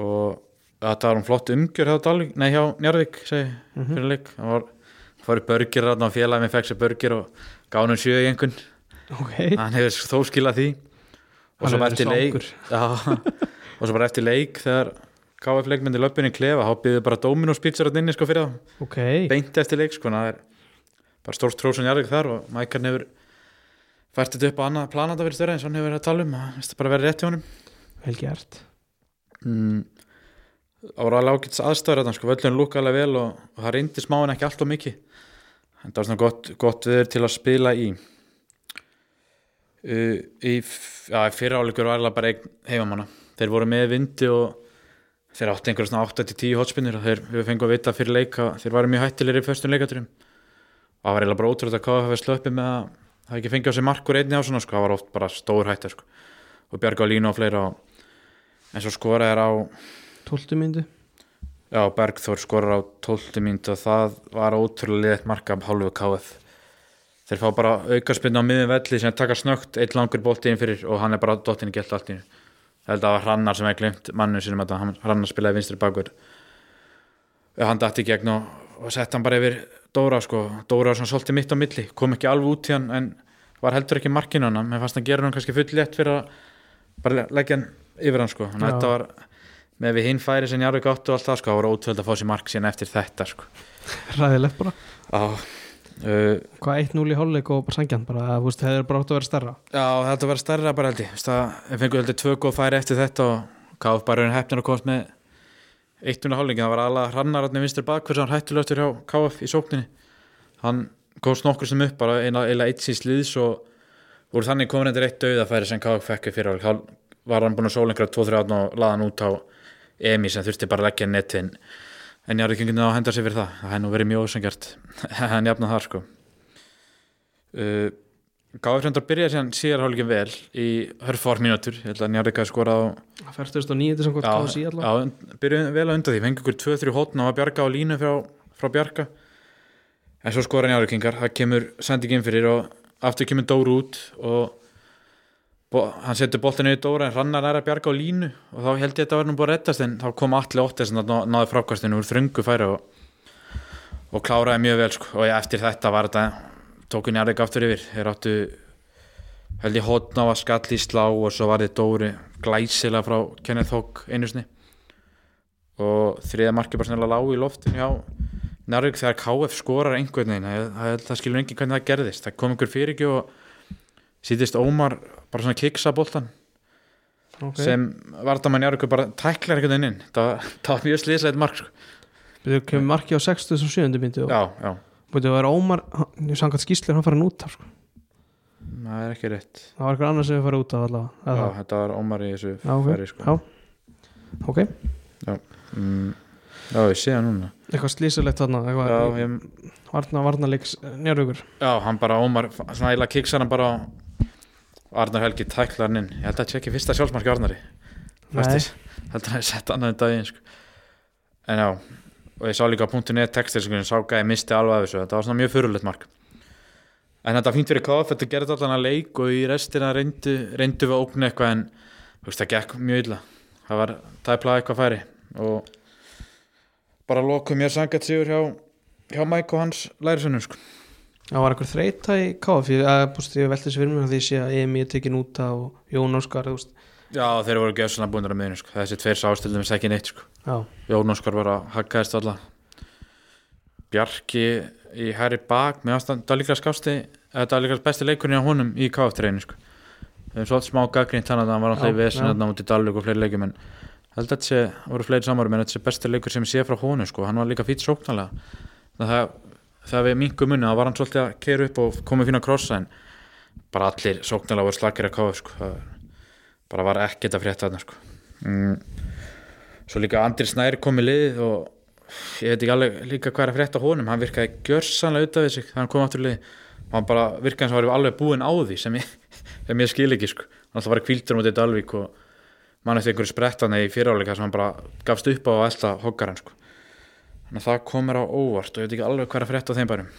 Og þetta var hún flott umgjör hjá Dalvík, nei hjá Njarðvík segi, mm fyrir leik. Hann var fór í börgir þarna og félagið með fekk sér börgir og gáði hann sjö í einhvern ok, hann hefur þó skilað því. Og Hann svo eftir leik og svo bara eftir leik þegar KF leikmyndi löppinni klefa þá byggðu bara Dominos pítsar að inni sko fyrir það ok, beint eftir leik sko það er bara stórt trósun jarðvík þar og Mækarn hefur fært þetta upp á annað plan að verið störa eins og hann hefur verið að tala um það það bara verið rétt hjá honum. Vel gert. Mm, það voru alveg ágæts aðstæður þarna, sko, völlun lúka alveg vel og, og það reyndi smáin ekki allt og mikið. En það var svona gott, gott viður til að spila í uh, í, já, í fyrra áleikur var alveg bara heimamanna þeir voru með vindi og þeir áttu einhverja svona 8-10 hotspinnir og þeir, fengum að vita fyrir leika þeir varu mjög hættilegir í föstum leikaturum og það var eiginlega bara ótrúlega að KF hafi slöppið með að það ekki fengið á sig markur einni á svona sko, það var oft bara stór hætta sko. og Bjarga á línu og fleira. Og en svo skoraði er á 12 myndu já, Bergþór skorar á 12 mínt og það var ótrúlega liðt marka af hálfu KF. Þeir fá bara aukarspinn á miðum velli sem taka snögt, eitt langur bolti inn fyrir og hann er bara dottin í gælt allt. Ég held að það var Hrannar sem hefði glimt mannu sinum að Hrannar spilaði vinstri bakur. Hann dætti í gegn og, og sett hann bara yfir Dóra sko, Dóra var svona svolítið mitt á milli kom ekki alveg út í hann en var heldur ekki markinu hann, mér fannst hann gera hann kannski full létt fyrir að bara leggja hann yfir hann sko, þannig að Já. þetta var með við hinn færi sem Jarvik áttu og allt það sko, það var ótvöld að fá sér mark síðan eftir þetta sko. Ræðilegt bara. Á, uh, hvað 1-0 í hálfleik og bara sangjan bara, þú veist, hefur bara átt að vera stærra? Já, þetta var stærra bara held ég. Vist að Við fengum heldur tvö góð færi eftir þetta og káf bara raun hefnir að komast með eitt unna hálfleikin, það var alveg hrannararni vinstur bakverð sem hann hættulegtur hjá KF í sókninni. Hann komst nokkur sem upp bara eina, eina eitt síns liðs og voru þannig komin eftir eitt dauðafæri sem KF fekk fyrir þá var hann búin að sóla einhverja 2-3 átn og laða hann út á Emi sem þurfti bara að leggja netin en ég har ekki einhvern veginn að henda sér fyrir það. Það hefði nú verið mjög ósengjart hann jafna þar sko. Uh, Gáður hrjöndar byrjaði síðan síðar hálfleikin vel í hörfár mínútur, ég held að Njarðika skora á það færtust á nýjandi sem gott kási í já, byrjuði vel á undan því. Fengi ykkur 2-3 hótn og var Bjarga á línu frá, frá Bjarga en svo skora Njarðikingar, það kemur sendingin fyrir og aftur kemur Dóru út og hann setur boltinu í Dóra en rannar er að Bjarga á línu. Og þá held ég að þetta var nú búin að rettast en þá kom allir óttið sem ná, náði frákastinu úr þröngu færi og, og kláraði mjög vel sko. og ég, eftir þetta var þetta tóku Njarðik aftur yfir. Þeir áttu held ég hótn á að skall í slá og svo var þið Dóri glæsilega frá Kenneth Hogg einu sinni. Og þriða markið bara snarlega lág í loftin hjá Njarvík þegar KF skorar einhvern veginn. Það, það, það skilur enginn hvernig það gerðist. Það kom einhver fyrir ekki og sýtist Ómar bara svona kiksa boltan okay. sem vardamann Njarvík bara tæklar einhvern veginn inn. Það, það var mjög slíslega mark sko. við kemur marki á 60 og 7 myndu og já, já, búið að vera Ómar sangat skýslir hann farin út af sko. það er ekki rétt. Það var eitthvað annað sem við farið út af allavega já, þetta var Ómar í þessu Já, færi sko. já, ok, mm, já, ég sé það núna. Eitthvað slísilegt þarna já, ég, varna, varnarleiks njörgur Já, hann bara Ómar, svona eiginlega kiksar hann bara Arnar Helgi tæklar hann inn. Ég held að þetta sé ekki fyrsta sjálfsmarki Arnari. Festis, held að hann hefði sett annað en daginn sko. en já og ég sá líka á punktu net textir sem sá gæði misti alveg af þessu, þetta var svona mjög fyrirlegt mark. En þetta fínt fyrir KF þetta gerði allan að leik og í restina reyndu, reyndu við að ógna eitthvað en veist, það gekk mjög illa. Það var tæplað eitthvað færi. Og bara lokum mér sangat sigur hjá, hjá Mike og hans lærisönnum sko. Það var eitthvað þreita í KF ég, velti þessu fyrir mér að því sé að Emi er tekin út og Jón Óskar. Já, þeir voru gefsuna búinir að miðinu sko. þessi tveir sástöldum þess ekki neitt sko. Jón Óskar var að haggaðist alla Bjarki í hæri bak með ástand, líka besti leikurinn á honum í KF-treinu sko. er svolítið smá gaggrínt þannig að hann var alltaf í vesin út í Dalvik og fleiri leikum en held að þetta sé, voru fleiri samarum en þetta sé besti leikur sem ég sé frá honum sko. hann var líka fýtt sóknarlega það, það, við minkum munni, það var hann svolítið að keira upp og komið fína krossa en bara allir sóknarlega voru slakir að KF sko. bara var ekkert að frétta þarna sko. mm. svo líka Andri Snær kom í liðið og ég veit ekki alveg líka hvað er að frétta honum hann virkaði gjörsanlega út af þessu hann kom aftur í liðið og hann bara virkaði eins og var alveg búinn á því sem ég, sem ég skil ekki sko. hann alltaf var kvildur mútið Dalvík og mann eftir einhverju sprettana í fyriráleika sem hann bara gafst upp á að elda hoggaran sko. Þannig að það komur á óvart og ég veit ekki alveg hvað er að frétta þeim bærum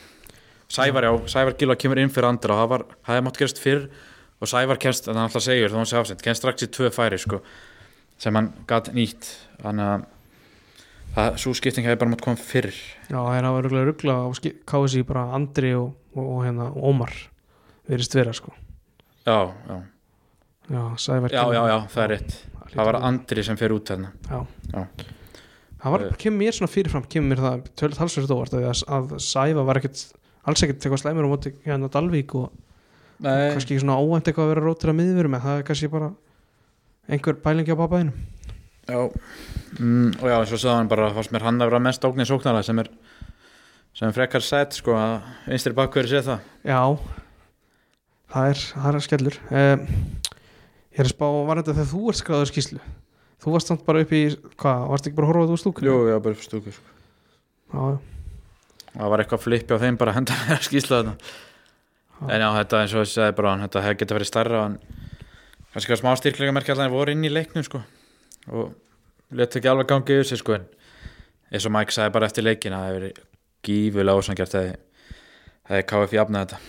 Sævar já, Sævar Gilva kemur inn fyrir andra. Og það var, það hefði mátt gerast fyrr og Sævar kemst, þannig að hann alltaf segir þá hann sé afsend, kemst strax í tvö færi sko, sem hann gatt nýtt. Þannig að það, svo skipting hefði bara mátt koma fyrr. Já, það að vera ruggla á KFC bara Andri og, og, og hérna Ómar verist vera sko. Já, já, já, Sævar já, já, já, það er rétt. Það var Andri sem fer út þarna. Já. Já. Það var, kemur mér svona fyrirfram kemur mér það tölur talsverð óvart að, að Sæva var ekkert alls ekkert eitthvað slæmur á móti hérna Dalvík og Nei, kannski svona óvænt eitthvað að vera rótir að miðverum en það er kannski bara einhver pælingi á babæðinu Já, mm, og já, eins og sagði hann bara fannst mér hann að vera mest ógnið sóknarlega sem er sem frekar sett sko að vinstri bakverði sé það. Já. Það er, það er skellur. Um, Ég er að spá, var þetta þegar þú ert skráður skýslu Þú varst samt bara upp í, hvað, varst ekki bara að horfa á þú stúkun? Jú, já, bara upp stúku sko. Já, það var eitthvað flippi á þeim bara að henda mér að skýsla þetta Já. en já, þetta eins og ég sagði bara þetta hefði getað verið starra en kannski að smá styrklega merkja allan voru inn í leiknum sko og leta ekki alveg gangi yfir sig sko en eins og Mike sagði bara eftir leikin að það hefði verið gífulega ósangjart þegar hefði KF jafnað þetta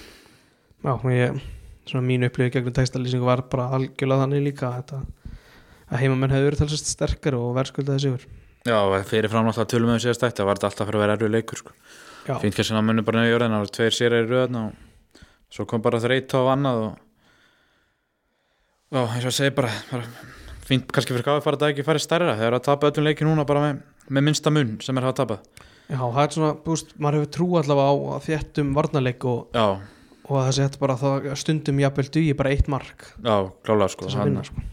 Já, og ég, svona mín upplifið gegnum að þetta, heimamenn hefur verið talsast sterkar og verðskuldaði sigur. Já, fyrir fram alltaf tölum við síðast þetta var þetta alltaf fyrir að vera erfið leikur sko. Fínt kannski að munum bara nefnir jörðin það var tveir sér í röðna og svo kom bara þreyta og annað og já, eins og að segja bara, bara fínt kannski fyrir bara að það ekki farið stærra þegar að tapa öllum leiki núna bara með, með minnsta mun sem er að tapað. Já, það er svona, búst, maður hefur trú allavega á að þéttum varnarleik og, og að það sé þetta bara það stundum jafnvel dugi bara eitt mark. Já, klálega sko þess að hann- vinna sko. og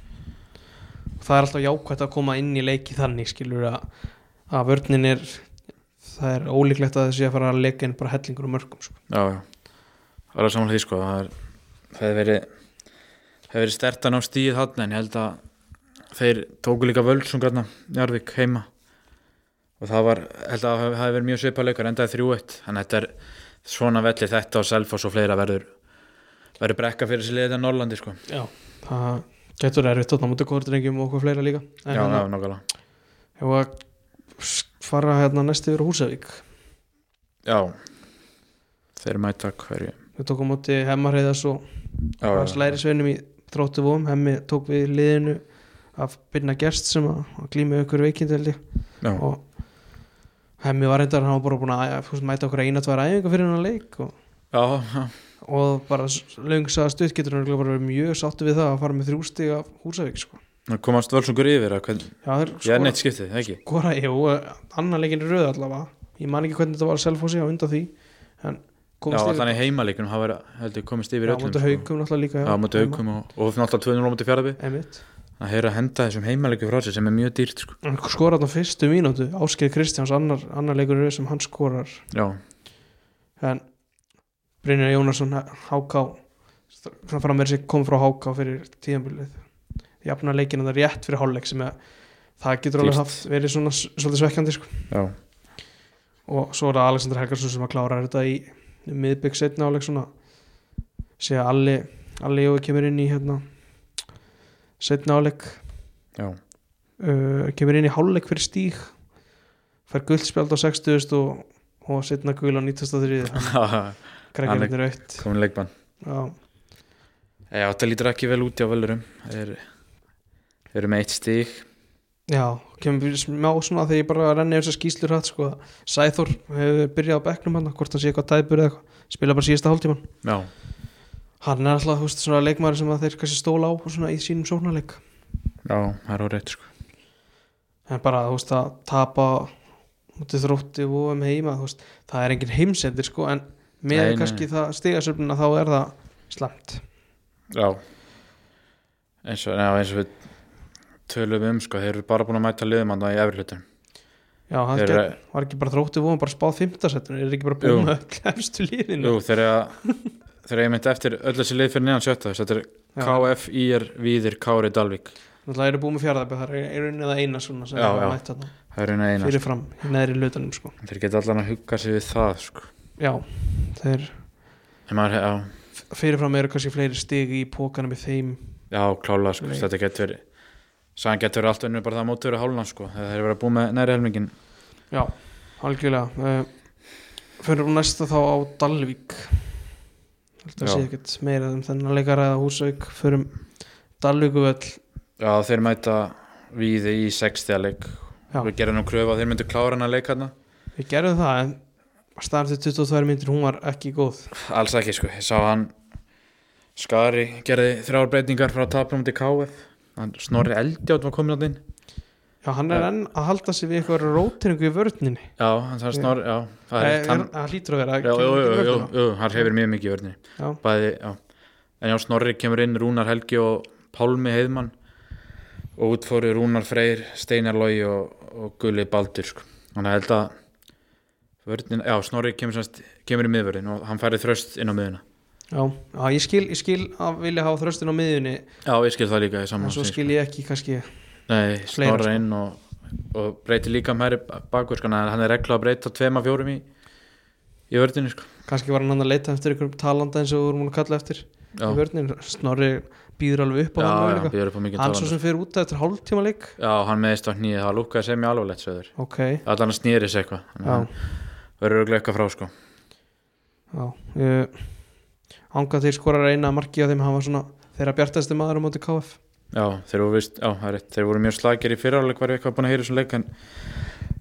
það er alltaf jákvæmt að koma inn í leiki þannig skilur að, að vörnin er það er ólíklegt að þessi að fara að leika inn bara hellingur og mörgum sko. Já, það er samanlega því sko það er, það hefur verið það hefur verið stertan á stíð hann en ég held að þeir tóku líka völsungarna Jarvik heima. Og það var, held að það hefur verið mjög svipað leikar endaði 3-1, þannig að þetta er svona velli þetta og Selfoss og fleira verður verður brekka fyrir sér liðið en Norrlandi sko. Já, það getur erfitt þarna mútið kórdrengjum og okkur fleira líka. En Já, hérna, já, nákvæmlega hefur að fara hérna næst yfir á Húsavík. Já, þeir mæta hverju? Við tókum mútið hemmarheiðas og Já, var já, slæri sveinum í þróttu vóm hemmi tók við liðinu af byrna gerst sem að, að held ég. Já, og hemmi var reyndar hann var bara búin að mæta okkur eina tvær æfinga fyrir hann leik og, já, já, og bara löngsa stutt getur hann bara verið mjög sáttu við það að fara með þrjú stig af Húsavík sko. það komast völsungur yfir að hvern, Já, þeir ég er neitt skiptið, ekki skora, jú, annar leikin er röð allavega ég man ekki hvernig þetta var að selfósi á undan því en Já, í heimaleikinu hafa verið, heldur, komist yfir Já, öllum mútið sko. haukum náttúrulega líka Já, mútið haukum og, og náttúrulega 2-0 á mútið fjaraði Einmitt. að heyra að henda þessum heimaleiku frá sér sem er mjög dýrt sko. Hann skorar þarna fyrstu mínútu Áskeið Kristjáns, annar, annar leikur er sem hann skorar Já, en Brynjar Jónasson Háká kom frá Háká fyrir tíðanbúlið jafna leikina það rétt fyrir hálfleik sem að það getur alveg Dýrt. haft verið svona svolítið svekkjandi sko. og svo er það Alexander Helgarsson sem að klára þetta í miðbygg setna áleik svona. Sé að Alli Alli Jói kemur inn í hérna setna áleik uh, kemur inn í hálfleik fyrir stíg. Fær guldspjald á 60 og, og setna gul á 93 grækjarnir aukt komin leikbann. Já, Já, þetta lítur ekki vel út á völurum. Þeir eru með eitt stík já, kemur smá svona þegar ég bara renni þessar skýslur hatt sko, Sæþór hefur byrjað á bekknum hann hvort hann sé eitthvað tæpur eða eitthvað. Spila bara síðasta hálftíman Já, hann er alltaf þú veist, svona leikmaður sem þeir kannski stóla á og svona í sínum sóknarleik. Já, það er á rétt sko. en bara þú veist að tapa mútið þrótti og um heima veist, það er engin heimsendir sko en með kannski það stigasöfnuna þá er það slemt Já. Eins og, já, eins og við tölum um sko, þeir eru bara búin að mæta liðum hann í efri hlutum já, Þeir get, eru- var ekki bara þrótti og bara spáð fimmtasettun er ekki bara búin með öll efstu líðinu Jú, þeir eru þeir eru einmitt eftir öll þessi lið fyrir neðan sjötta þetta er. KF, IR, Víðir, Kári, Dalvík. Náttúrulega eru búin með fjárðabæð, það er einu eða eina svona sem Já, er já. mætt þarna. Það er einu eina fyrir fram í neðri lutanum sko. þeir geta allan að hugga sig við það sko. Já, þeir en maður, já, fyrir fram eru kannski fleiri stig í pókanum í þeim. Já, klála sko, þetta getur verið Sæðan getur allt önnur bara það að móti verið hálflan sko, þeir eru verið að búið með næri helmingin Já, algjörlega uh, Fyrir næsta þá á Dalvík. Þetta Já. sé ekkert meira um þennan leikara eða húsauk Fyrir Dalvíkuvöll Já, þeir mæta Víði í 60 leik. Já. við gerum nú kröfu að þeir myndu klára hann að leika hann Við gerðum það en staðan til 22 myndir hún var ekki góð. Alls ekki sko, ég sá hann Skari gerði þrjár breytingar frá tapnum til KF hann Snorri Eldjátt var komin á þinn Já, hann er Já. enn að halda sig við eitthvað róteringu í vörninni. Já, hann Snorri, já er hann, hlýtur að vera já, jú, hann hefur mjög mikið í vörðinni Já, bæði, já. En já, Snorri kemur inn, Rúnar Helgi og Pálmi Heiðmann. Og út fóru Rúnar Freyr, Steinar Logi og, og Gulli Baldur sko. ég held að vörnin, já, Snorri kemur, semst, kemur í miðvörðin og hann færið þröst inn á miðuna Já, já ég, skil, ég skil að vilja hafa þröstin á miðjunni já, ég skil það líka í en svo skil ég ekki kannski Nei, Snorra sko. inn og, og breyti líka mæri bakur sko, hann er regla að breyta tveima fjórum í, í vördinu sko. kannski var hann að leita eftir einhverjum talanda eins og vorum múin að kalla eftir Já, í vörnin, Snorri býður alveg upp á hann já, býður upp á mikið hann svo sem fyrir út eftir hálftíma leik. Já, hann meðist á hnýði, það lúkaði sem ég alvarlegt söður ok, Að að verður örugglega eitthvað frá sko. já ánga þeir skora reyna marki á þeim hann var svona þeirra bjartasti maður á móti KF Já, þeir voru, vist, já, það þeir voru mjög slagir í fyriráleik var ég eitthvað búin að heyra þessum leik en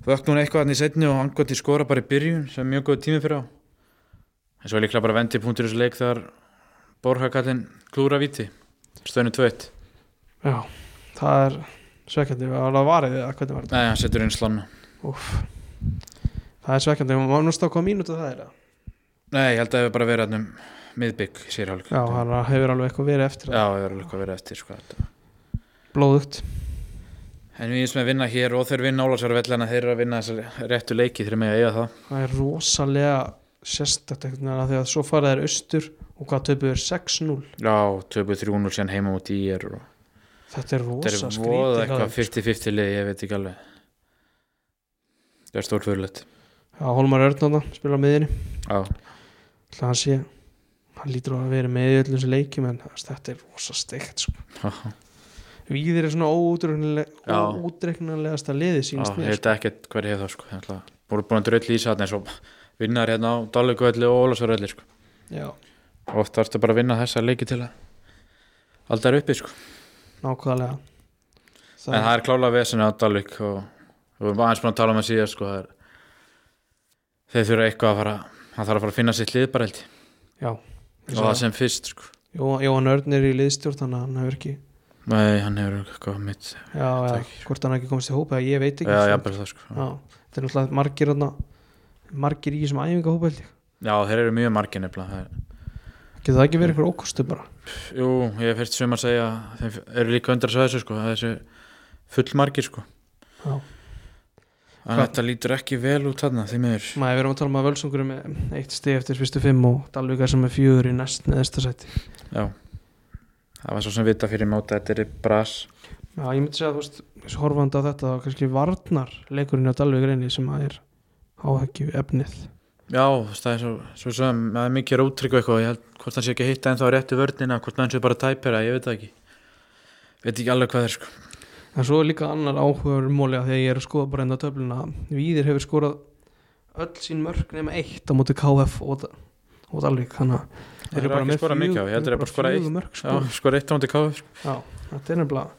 vökk núna eitthvað hann í setni og angoti skora bara í byrjun sem er mjög góð tími fyrir á. En svo er líklega bara vendi punktur í þessu leik þegar Borhakallin klúra viti stöðinu 2-1 já, það er svekkjandi, var það varið eða hvernig var þetta? Nei, hann setur inn slána Úf. Það er svekkjandi, maður nú stáð hvað mínútu það er eða? Nei, ég held að það hefur bara verið um miðbygg í sérhálfleik já, hann hefur alveg eitthvað verið eftir Já, það. Það hefur eitthvað verið eftir sko, þetta. blóðugt. En við sem að vinna hér og þeir vinna Ólafsarvellina þeir eru að vinna þessar réttu leiki þeir með að eiga það. Það er rosalega að því að svo fara þeir austur og hvað töpuð er 6-0 Já, töpuð 3-0 síðan heima út í er og þetta er Þetta rosa er voða skrítið eitthvað hjá þeim. 50-50 lið, ég veit ekki alveg. Það er stórfurlegt já, Holmar Örnáða spila á miðinni ætla að hann sé hann lítur á að vera með í öllum þessu leikjum en þetta er rosa steikt sko. Víðir er svona Já. óútreiknanlegasta liði já sínst ég mér veit ekkert hver ég hef það sko að- voru búin að dröll í satni eins og vinnar hérna á Dalvíkvelli og Ólafsarvelli sko. Já, Oft varstu bara að vinna þessa leiki til að alltaf er uppi sko. Nákvæðlega En það er klálega vesinni á Dalvík og við vorum aðeins búin að tala um það síðan sko. Það er, Þeir þurfa eitthvað að fara hann þarf að fara að finna sitt lið bara held já, og það sem fyrst sko. Jó- Jóhann Örn er í liðstjórn þannig að hann hefur ekki Nei, hann hefur eitthvað mitt já, já, ekki. hvort hann ekki komist í hópa ég veit ekki Já, jafnvel það sko. Já, þetta er náttúrulega margir margir í þessum æfingahópa held ég. Já, þeir eru mjög margir nefnilega það er, getur það ekki verið eitthvað ókostu bara? Jú, ég hef fyrst sem að segja þeir eru líka undra svo þessu sko þessu fullmargir sko. Já. Að þetta lítur ekki vel út þarna því miður. Maður við erum að tala um að völsungur er með eitt stið eftir fyrstu fimm og Dalvíkar sem er fjögur í næst neðsta sæti. Já. Það var svo sem vita fyrir móta þetta er bras. Já, ég myndi segja að þú veist, horfandi á þetta þá kannski varnar leikurinn á Dalvíkar einni sem að er áhækju efnið Já, það er svo, svo sem það er mikið rótrygg og eitthvað, ég held hvort hann sé ekki að hitta en þá réttu vörnina, hvort hann sé bara tæpera, ég veit það ekki. Veit ekki alveg hvað er sko en svo er líka annar áhugaður móli að því að ég er að skoða bara enda töfluna. Víðir hefur skorað öll sín mörg nema eitt á móti KF og, og Dalvík þannig að Það eru bara skora eitt. mörg, Já, sko. sko reitt á hundi káður Já, þetta er nefnilega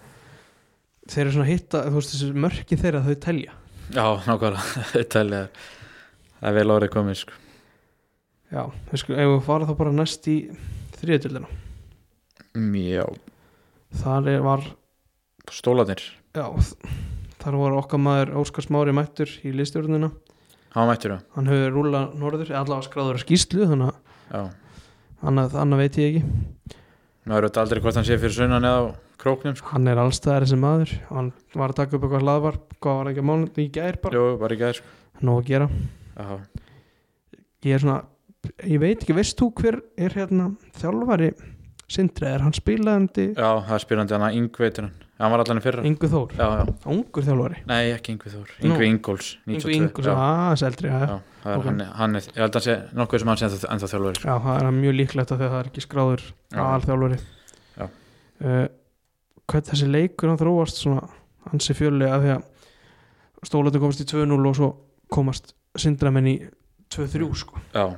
þeir eru svona hitta, þú veist þessi mörkin þeirra þau telja. Já, nákvæmlega, þetta er það er vel árið komið sko. Já, við skulum, ef við fara þá bara næst í þriðjöldina Mm, Já, þar er, var, stólanir já þar var okkar maður Óskar Smári mættur í liðstjórnina, Hann mættur það, hann hefur rúla norður, allavega skráður að skýslu þannig að annað, annað veit ég ekki. Maður veit aldrei hvort hann sé fyrir sunnan eða króknum sko. hann er allstaðar þessi maður. Hann var að taka upp eitthvað hlaðvarp hvað var ekki að mánu í gær bara. Jú, bara ekki aðeins sko. nóg að gera. Já, ég er svona, ég veit ekki, veist þú hver er hérna þjálfari Sindri, er hann spilaðandi? Já það er spyrjandi hann að Yngvi veitur hann Hann var allan í fyrra. Ingu Þór, Já, já, ungur þjálfari? Nei ekki Yngvi Þór. Yngvi Ingóls, Ingu 92 Ingu, já, aðeins eldri já, já. það er ok. hann, hann er, Ég held að hann sé nokkuð sem hann sé ennþá, sko. já, það er mjög líklegt að það er ekki skráður Já. aðalþjálfari. Já. uh, hvað þessi leikur hann þróast svona ansi fjölulega því að stólatum komast í 2-0 og svo komast Sindramenn í 2-3 sko. Já,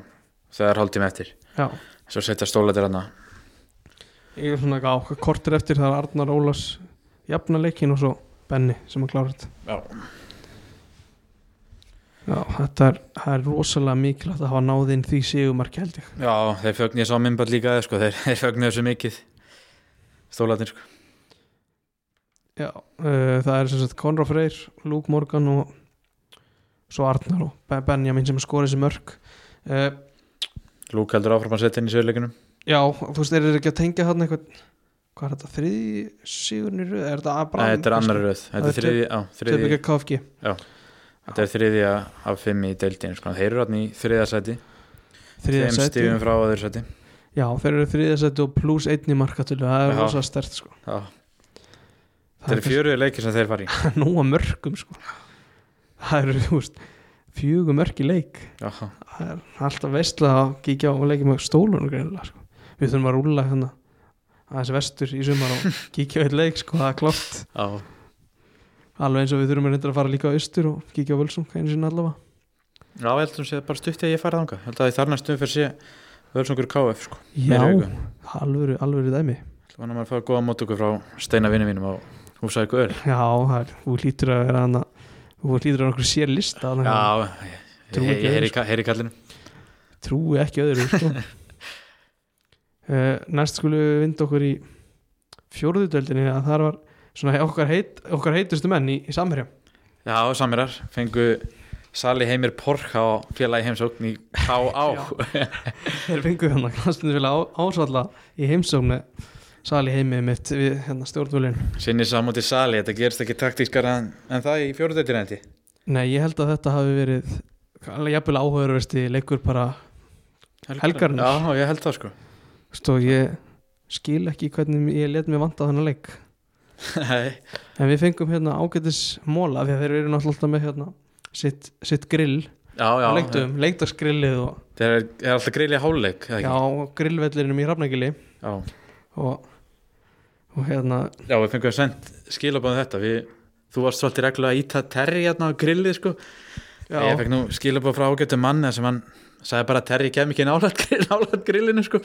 það er hálftíma eftir. Já, Svo setja stólatir hann ég er svona ekki á kortir eftir það er Arnar Ólafs jafna leikin og svo Benny sem að klára þetta Já, Já, þetta er, það er rosalega mikilvægt að hafa náð inn því sigumarki held ég. já þeir fögnu ég sá minnbætt líka sko. þeir, þeir fögnu þessu mikið Stólatir sko. Já, uh, það er sem sagt Conrad Freyr, Luke Morgan og svo Arnar og Be- Benjamin sem skora þessi mörg. Uh, Lúk heldur áfram að setja inn í söguleikunum já, þú veist, er þetta ekki að tengja þarna eitthvað hvað er þetta, þriði sigurinn í röð? Er þetta Nei, þetta er annar röð. Þetta er þriði, á, Töp þriði, ekki KFG. Þetta er þriðja af fimm í deildin sko. Þeir eru hann í þriðja Þeim stífum frá öðru seti já, þeir eru þriðja seti og pluss einn í markatölu. Það er rosa stert sko. Þetta er fjöruði leikir sem þeir fari nú að mörgum sko. Það eru, þú veist, fjögur mörg í leik. Já, það er alltaf veistlega að kíkja á og leikja með stólunum greinilega sko. við þurfum að rúlla hérna aðeins vestur í sumar og kíkja á eitt leik sko, það er klart já, alveg eins og við þurfum að reynda að fara líka á austur og kíkja á völsum, einu sinni allavega. Já ég held að sé bara stutti að ég fari þanga Held að ég þar næstum fyrir sé Völsungur KF sko. já, Meiri viku. alvöru, alvöru dæmi. Þannig að fara góða mót okkur frá steina vinni mínum á húsæku öll já, það er, þú hlýtur að vera hana þú hlýtur að vera sér lista Já, Trúi ég ekki heyri heyri kallinu trúi ekki öðru sko. uh, næst skulum við vinda okkur í fjóruðutöldinni að það var svona okkar, heit, okkar heitustu menn í, í samherja. Já, samirar, fengu Sali Heimir Porka á félagi heimsókn í K.A. þeir fengu hérna knastinu vilja ásvalla í heimsóknu sali heimi mitt við hérna stjórnvölin Sinni samúti Sali, þetta gerist ekki taktískar en, en það í fjóruðöldir endi nei ég held að þetta hafi verið alveg jafnvel áhugaverðasti leikur bara Helgarinnar. Já, ég held það sko Stó, ég skil ekki hvernig ég let mig vanta þennan leik. Nei, en við fengum hérna ágætis móla því að þeir eru náttúrulega með hérna sitt, sitt grill. Já, já á leiktum, leikdagsgrillið og Það er, er alltaf greili háluleik já, ekki? grillvellinum í Hrafnagili. Já. og, og hérna já, við fengum að send skilabóðum þetta. Við, Þú varst svolítið reglulega að íta Terri hérna á grillið sko. Já, Ég fekk nú skilabóð frá ágættum manni sem hann sagði bara að Terri kem ekki nálægt grillinu sko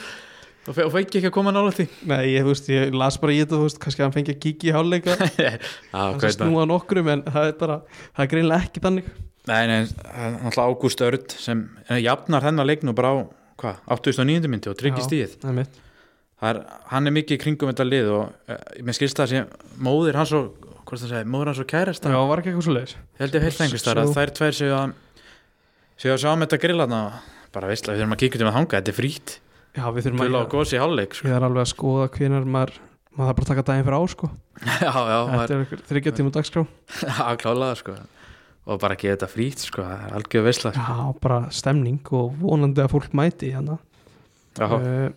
og fe- og fengi ekki að koma nálægt því? Nei, ég, veist, ég las bara í þetta, þú veist, kannski að hann fengi að kíkja í háluleika er það? snúa nokkrum en það er bara, það er greinlega ekki þannig. Nei, nei, það er náttúrulega Ágúst Örd sem eh, jafnar hennar leik nú bara á hvað, 89. myndi og er mitt. Það er, hann er mikið í kringum þetta lið og uh, mér skilst það sem móðir hans og hvort það segi, móðir hans og kærasta. Já, var ekki eitthvað svo leiðis held ég heilt einhvers þar að þær tvær séu að séu að sjá um þetta grillana bara veistlega, við þurfum að kíkja um að hanga, þetta er frýtt já, við þurfum Gull að og gósi hálfleik sko. ég er alveg að skoða hvenar maður maður þarf bara að taka daginn fyrir á sko já, já, þetta er þryggja tíma dagskrá já, klálaða sko. og bara ekki þetta frýtt sko. það er algjör veistla sko. já, bara stemning og vonandi að fólk mæti hérna já, uh,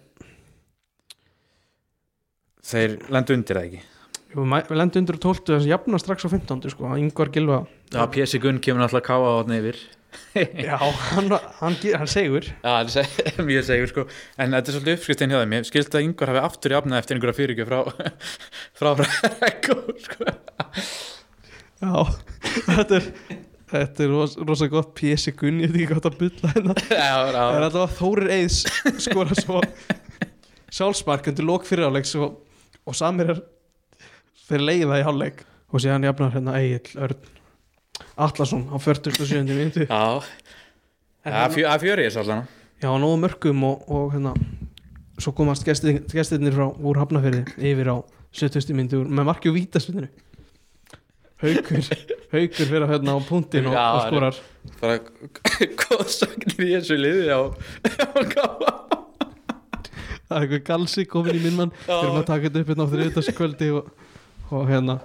þeir lendu undir það ekki jú, við lendum undir 12 þess að jafna strax á 15 sko, yngvar Gilva já, Pési Gunn kemur náttúrulega að káa á hann yfir já, hann, hann, hann segur. Já, það er seg- mjög segur sko. En þetta er svolítið uppskriftin hjá þeim. Ég skilst að yngvar hafi aftur jafnað eftir einhverja fyrirgjöf frá frá Rekko sko. já, þetta er þetta er ros, rosa gott P.S. Gunn, ég veit ekki hvað að bylla hérna. Já, þetta var Þórir Eiðs skora svo sjálfsmark undir lók fyrirháleiks og, og samir er þeir leiða í hálfleik. Og síðan jafnar hérna Egil Örn Atlason á 47. minútu já. Það fjö, það fjöri þess allan. Já, nógu mörgum og, og hérna svo komast gestir, gestirnir frá úr Hafnafyrði yfir á 70. myndu með marki og vítaspindinu Haukur Haukur fyrir að hérna á punktinn og, Já, og skorar. Bara góðsagnir í þessu liði á, káa það er eitthvað galsi komin í minn mann. Fyrir að taka þetta upp hérna á þriðutaskvöldi og, og hérna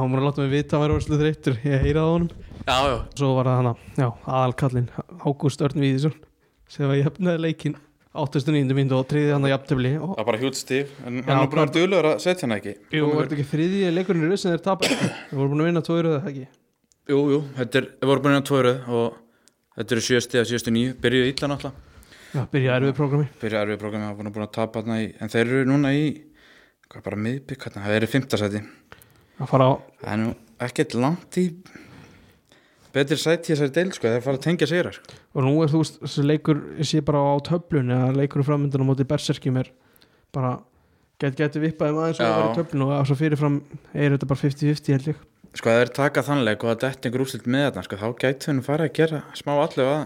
hann múin að láta mig vita að hann væri orðslega þreyttur. Ég heyraði á honum. Já, já, svo var það hana, já, aðalkallinn Ágúst Örn Víðisson sem var jafnaði leikinn 89. myndu og triði hann að jafntöfli og það er bara hjút stíf En Já, hann er búin að dölur að setja hann ekki. Jú, var þetta ekki þriðji leikurinn í röð sem þeir tapa? Þeir voru búin að vinna tóður eða ekki? Jú, jú, þetta er, vorum búin að tvoruð og þetta eru sjö stíð að sjöstu nýju Byrjuðu illa náttúrulega. Já, byrja erfið prógrami Byrjuðu erfið programmi, það búin að búin að tapa þarna í En þeir eru núna í, hvað bara miðbygg, það eru fimmtasæti að fara á Það er nú ekkert langt í betri sæti í þessari deil sko, það er að fara að tengja sigra sko. og nú er þú veist, þessi leikur sé bara á töflun eða leikurinn framöndan á móti berserkjum er bara get, geti vippaði maður og Já. það var í töflun og svo fyrirfram er þetta bara 50-50 held ég sko það er taka þannleik og það detti einhver úrslit með þarna sko, þá þau nú farið að gera smá allu að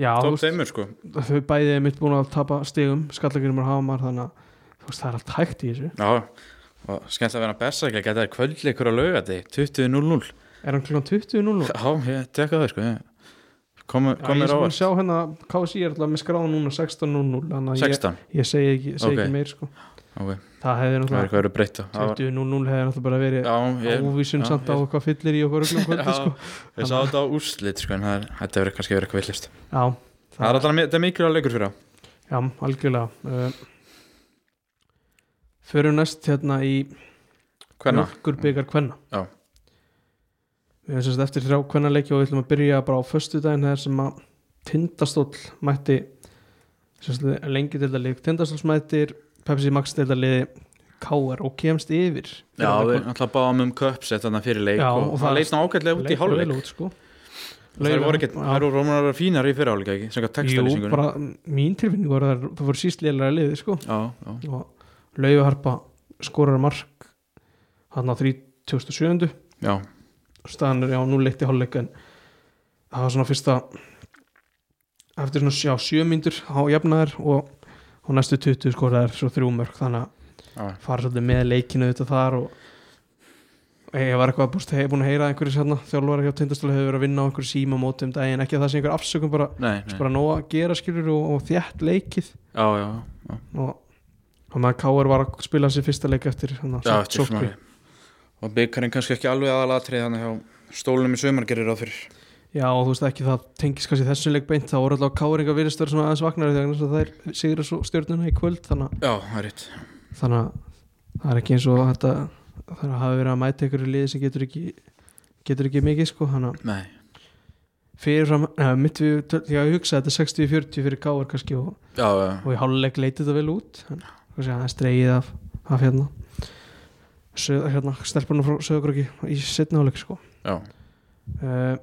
Já, veist, þeimur sko þau bæðið er mitt búin að tapa stigum skallagirum og hafamar þannig að það er allt hægt í þessu Já, og skemmt að vera bestaklega geta það kvöldleikur á laugati 20.00 Er hann klukkan 20 núna? Já, ég tekka það sko ég- ég komur er á búin að sjá hérna KSI er alltaf með skráða núna 16.00 þannig að ég, 16 ég segi ekki, segi Ok. ekki meir sko ok, það hefði það er náttúrulega eitthvað verið breytt á. Það var- 20-0 hefði náttúrulega bara verið ég, óvísun samt á ég- eitthvað fyllir í okkur sko. ég sá þetta á úrslit sko, en það er, þetta verið kannski verið eitthvað villist það er alltaf þetta er mikilvæg leikur fyrir á já, algjörlega fyrir næst hérna í hvenna, Mjölkur byggar kvenna Já. við hefum sérst eftir þrjá kvenna leiki og við ætlum að byrja bara á föstudaginn þegar sem að Tindastóll mætti sérst lengi til að lið Tindastóll mættir Pepsi Max til að liði K.R. og kemst yfir já, við náttúrulega báðum um köpsett þannig fyrir leik Já, og, og það ná ágætlega út í hálfleik vel út, sko. það voru ekki, það voru rómunar fínar í fyrirháleika ekki, sem Jú, textalýsingunum bara mín tilfinning var að það voru síst lélega liði sko. já, já, og Laufarpa skorar mark hann á 37. já, staðan er já 0-1 í hálfleik en það var svona fyrsta eftir svona já, sjö myndur á jafnaðar og á næstu 20 skoraðar svo þrjú mörg þannig að fara svolítið með leikinu þetta þar og ég var eitthvað búst, hef búin að heyra að einhverju sérna þjálfara hjá tindastölu hefur verið að vinna á einhverju síma móti um daginn, ekki að það sé einhver afsökum bara, bara nóg að gera skilur og, og þjætt leikið. Já, já, já, og, og maður Káar var að spila sér fyrsta leik eftir já, eftir svona og byggarinn kannski ekki alveg aðalatrið þannig hjá stólunum í sömur gerir ráð fyrir. Já og þú veist ekki það tengis kannski þessu leik beint þá voru alltaf káringa virðist vera svona aðeins vagnari þegar það er sigur svo stjórnuna í kvöld þannig, já, er rétt. að- þannig að það er ekki eins og þetta er að hafa verið að mæta ykkur í liði sem getur ekki getur ekki mikið sko þannig að nei, fyrirfram, mitt við já ég hugsa þetta 60-40 fyrir káar kannski og, já, já, og í háluleik leiti þetta vel út að það er streigið af, af hérna. Hérna, stelpunum frá Söðugröki í setna áleik sko. Uh,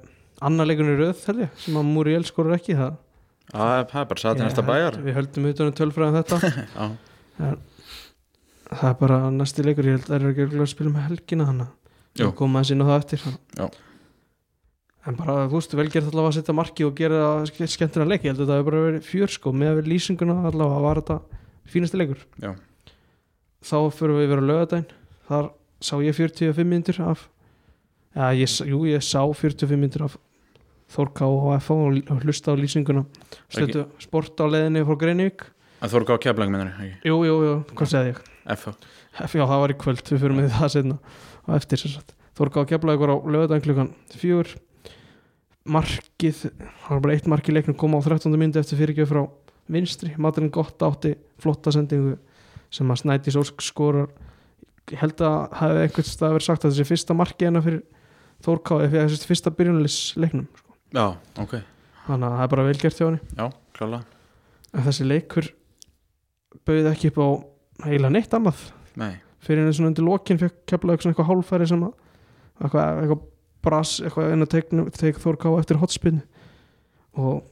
annar leikunni röð held ég sem að Muriel skorur ekki það það er er bara næsta held- bæjar Við höldum utan um tölfræðan þetta. Já, Það er bara næsti leikur Ég held að það er ekki að spila með helgina hana. Jú. Koma inn á það eftir. Já. En bara þú veist velgerð allavega að setja marki og gera ske- skemmtina leik. Ég held að það hefur bara verið fjör sko með að vera lýsinguna allavega var þetta fínasti leikur Já. Þá fyrir við vera á lögadaginn Þar sá ég 45 myndir af Já, ég, jú, ég sá 45 myndir af Þórká og FH og og hlusta á lýsinguna Stötu sport á leiðinni frá Greinivík en þú eru gáð keflag minnur ekki, Jú, jú, jú, hvað segði ég? F F, Já, það var í kvöld, við fyrir með það setna á eftir sem sagt. Þórká keflaði ykkur á lögadaginn klukkan fjögur markið, það var bara eitt mark í leiknum koma á 13. myndi eftir fyrirgjöf frá vinstri, maturinn gott átti flotta sendingu sem að Snædís Ósk skorar. Ég held að hafi einhvern stað verið sagt að þessi fyrsta marki hennar fyrir Þórká eða þessi fyrsta byrjunlis leiknum já, ok, þannig að það er bara vel gert hjá henni. Já, klála en þessi leikur bauði ekki upp á heila neitt annað. Nei, fyrir henni svona undir lokin fekk keflaði eitthvað hálfæri sem að eitthvað, eitthvað brass, eitthvað einu teikn teik Þórká eftir hotspinn. Og,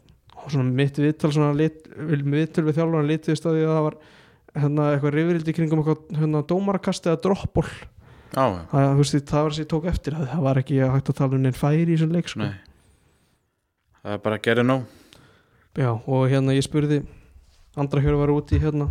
og svona mitt viðtal svona lit, viðtal við þjálfurinn litið staði að það var hérna eitthvað rifrildi kringum eitthvað hérna dómarakast eða droppból já, það, veist, það var ég tók eftir að það var ekki hægt að tala um neinn færi í þessum leik sko. það er bara að gera nóg. Já, og hérna ég spurði Andra Hjörður var úti hérna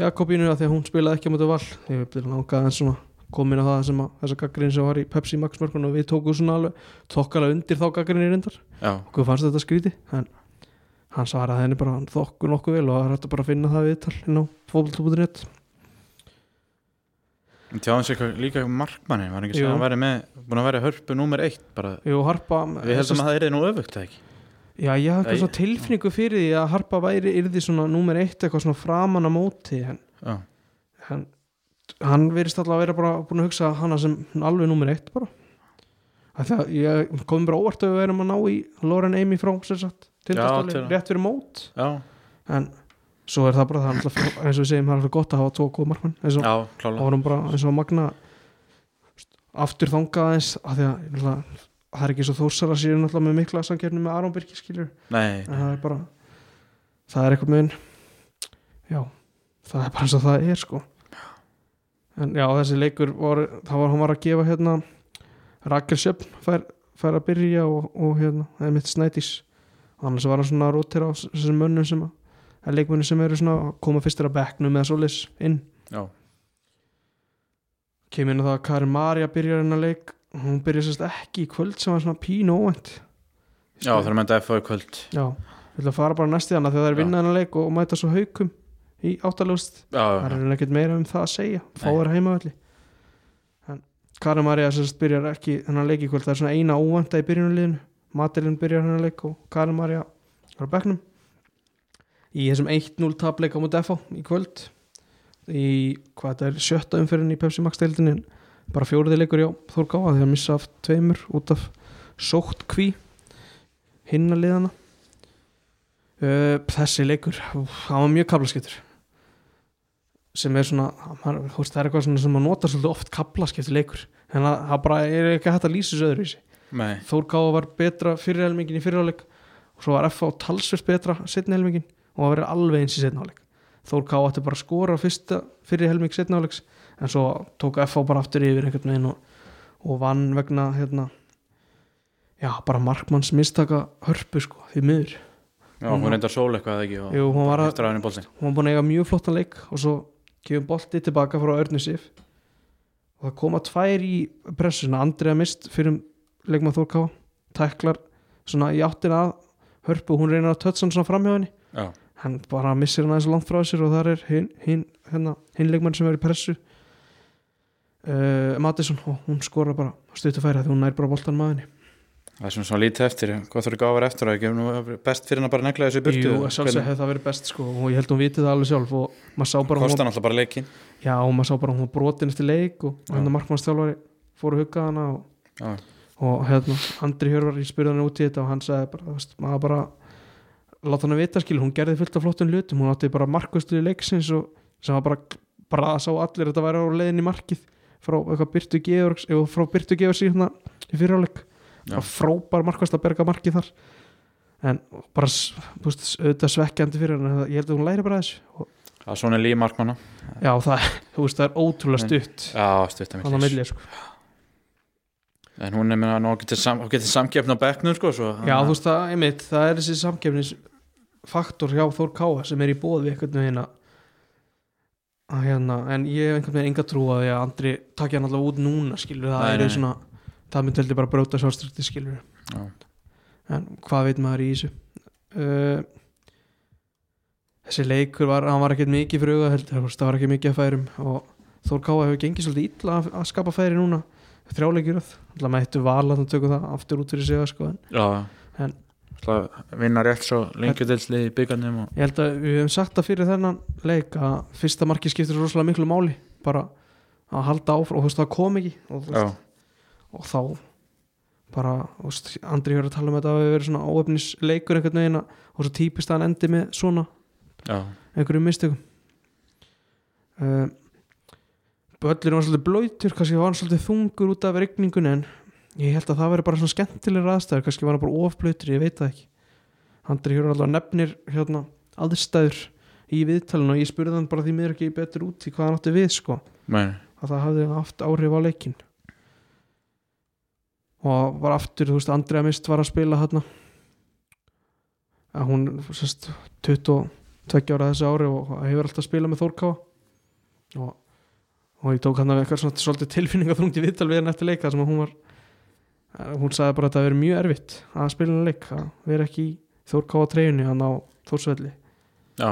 Jakobínu að því að hún spilaði ekki á mútið val. Ég vil langa aðeins svona komin á það sem að þessa gaggrin sem var í Pepsi Max mörkun og við tókum svona alveg þokkalega undir þá gaggrinni reyndar. Okkur fannst þetta skríti en hann svaraði henni bara hann þokkur nokkuð vel og það er hægt að bara finna það viðtal inn á en tjáðum sér eitthvað- líka eitthvað markmanni var ekki að vera með búin að vera hörpu númer eitt bara, Jú, Harpa við heldum að það er nú öfugt ekki? Já, ég hafði eitthvað tilfinningu fyrir því að Harpa væri yrði svona númer eitt eitthvað svona framan á móti en já, hann, verist alltaf að vera bara búin að hugsa hana sem alveg nummer eitt bara. Af því að ég komum bara óvart að við erum að ná í Lauren Amy frá sem sagt, tindastóli, til- rétt fyrir mót. Já, en svo er það bara það alltaf, eins og við segjum það er alltaf gott að hafa tvo góð markmann eins og það vorum bara eins og Magna aftur þangað eins af því að það er ekki svo þórsara sér náttúrulega með mikla samkeppni með Aron Birki skilur nei, en það er bara það er eitthvað mun já, það er bara eins og það er sko en já, þessi leikur var, það var, hann var að gefa hérna Rakel Sjöfn fær, fær að byrja og, og hérna, það er mitt snætis annars var hann svona að rótira á þessum mönnum sem að, að leikmunni sem eru svona að koma fyrstir að bekknum eða svoleiðis inn. Já, kemur inn á það að Karin Marja byrjar hennar leik. Hún byrjar sérst ekki í kvöld sem var svona pínu óvænt. Já, það er með þetta F.A. í kvöld. Já, við ætlum að fara bara næst í hana þegar það er Já. vinna hennar leik og mæta svo haukum í áttalust já, það er ekkert meira um það að segja. Fáir heimavalli sem sagt byrjar ekki þennan leik í kvöld, það er svona eina óvænta í byrjunarliðinu. Matilin byrjar þennan leik og Karin Marja er á bekknum. Í þessum 1-0 tapleik á mútið FH í kvöld. Í hvað þetta er sjötta umferðin í Pepsi Max deildin bara fjóriði leikur hjá Þórkáa því að missa af tveimur út af sótt kví hinna liðana þessi leikur hann var mjög kablaskiptur sem er svona þú veist, það er eitthvað sem maður notar svolítið oft kablaskiptur leikur. En það, bara er ekki hægt að lýsa þessu öðruvísi. Nei, Þórkáa var betra fyrir helmingin í fyrirháleik og svo var FH talsvist betra setni helmingin og það verið alveg eins í setni háleik Þórkáa átti bara að skora fyrsta fyrir helming setni háleiks en svo tók FH bara aftur yfir einhvern veginn og, og vann vegna hérna já, bara markmanns mistaka hörpu sko, því miður. Já, hún reyndar sól eitthvað eða ekki og Jú, hún var að- hún var búin að eiga mjög flottan leik og svo gefum bolti tilbaka frá Örnu Sif. Og það koma tvær í pressuna, Andrea mist fyrir leikmann Þórká tæklar svona í áttina að hörpu. Og hún reynir að tötsa hann svona framhjá henni. Já, hann bara missir hann aðeins langt frá sér og þar er hinn hin, hérna, hin leikmann sem er í pressu. Uh, Mattisson og hún skora bara stuttu færi því hún nær bara boltan maðurni það er svona lítið eftir hvað þurfi gáður eftir að ekki? Best fyrir hann að bara negla þessu burtu Jú, sjálfsög hefði það verið best sko og ég held hún vitið það alveg sjálf og maður sá bara hún kostar náttúrulega bara leikin Já, og maður sá bara hún brotin eftir leik og Já. hérna markmannstjálfari fór að hugga hana og, já, og hérna Andri Hjörvar í spyrðan út í þetta og hann sagði bara, veist, maður bara láta hann að vita skil, hún gerði fullt af flottum hlutum hún átti bara markvæstu í leiksins og sem var bara, bara að sá allir að þetta væri á leiðin í markið frá eitthvað Byrtu Georgs eða frá Byrtu Georgs í hérna í bara frábær markvæst að berga markið þar. En bara, veist, auðvitað svekkjandi fyrir hann ég held að hún læri bara þessu. Og, það er svona líf markmanna. Já, það, veist, það er ótrúlega En- stutt. Já, stutt að hann á milli, sko. En hún er með að ná getið sam, getið samkeppn á bekknum sko svo, Já, þú veist það, einmitt, það er þessi samkefnisfaktor hjá Þór Káa sem er í bóði einhvern veginn að hérna, en ég hef einhvern veginn enga trú að því að Andri takja hann alltaf út núna skilur, það Nei, er svona það myndi heldur bara bróta sjálfstrykti skilur Já. en hvað veit maður í þessu? Uh, þessi leikur var, hann var ekkert mikið fyrir auga heldur, það var ekki mikið að færum og Þór Káa hefur gengið svolítið illa að, að skapa færi núna. Þrjáleikir alltaf mættu þannig að tökum það aftur út fyrir sig sko, en já, En- en vinna rétt svo lengi dilsli í byggarnum og Ég held að við hefum sagt það fyrir þennan leik að fyrsta marki skiptir rosalega miklu máli bara að halda áfram og þú veist það kom ekki. Og, þú veist, og þá bara, Andri hefur að tala um þetta að hefur verið svona óöfnis leikur einhvern veginn og svo típist að hann endi með svona já, einhverjum mistökum. Uh, Böllin var svolítið blöytur kannski var hann svolítið þungur út af rigningunni en ég held að það veri bara svona skemmtilegur aðstæður kannski var hann bara ofblöytur, ég veit það ekki. Andri Hjörður alltaf nefnir hérna aðstæður í viðtalinu og ég spurði hann bara því mér ekki betur út í hvað hann átti við sko. Að það hafði haft áhrif á leikin og var aftur, þú veist, Andrea Mist var að spila hérna að hún sérst 22 ára þessu ári og hefur alltaf spilað með Þórkáa og, og ég tók hann af eitthvað svona svolítið tilfinningaþrungt í viðtal við hann eftir leika sem að hún var hún sagði bara að þetta verið mjög erfitt að spila hann leik að vera ekki í Þórkáa treyjunni hann á Þórsvelli. Já,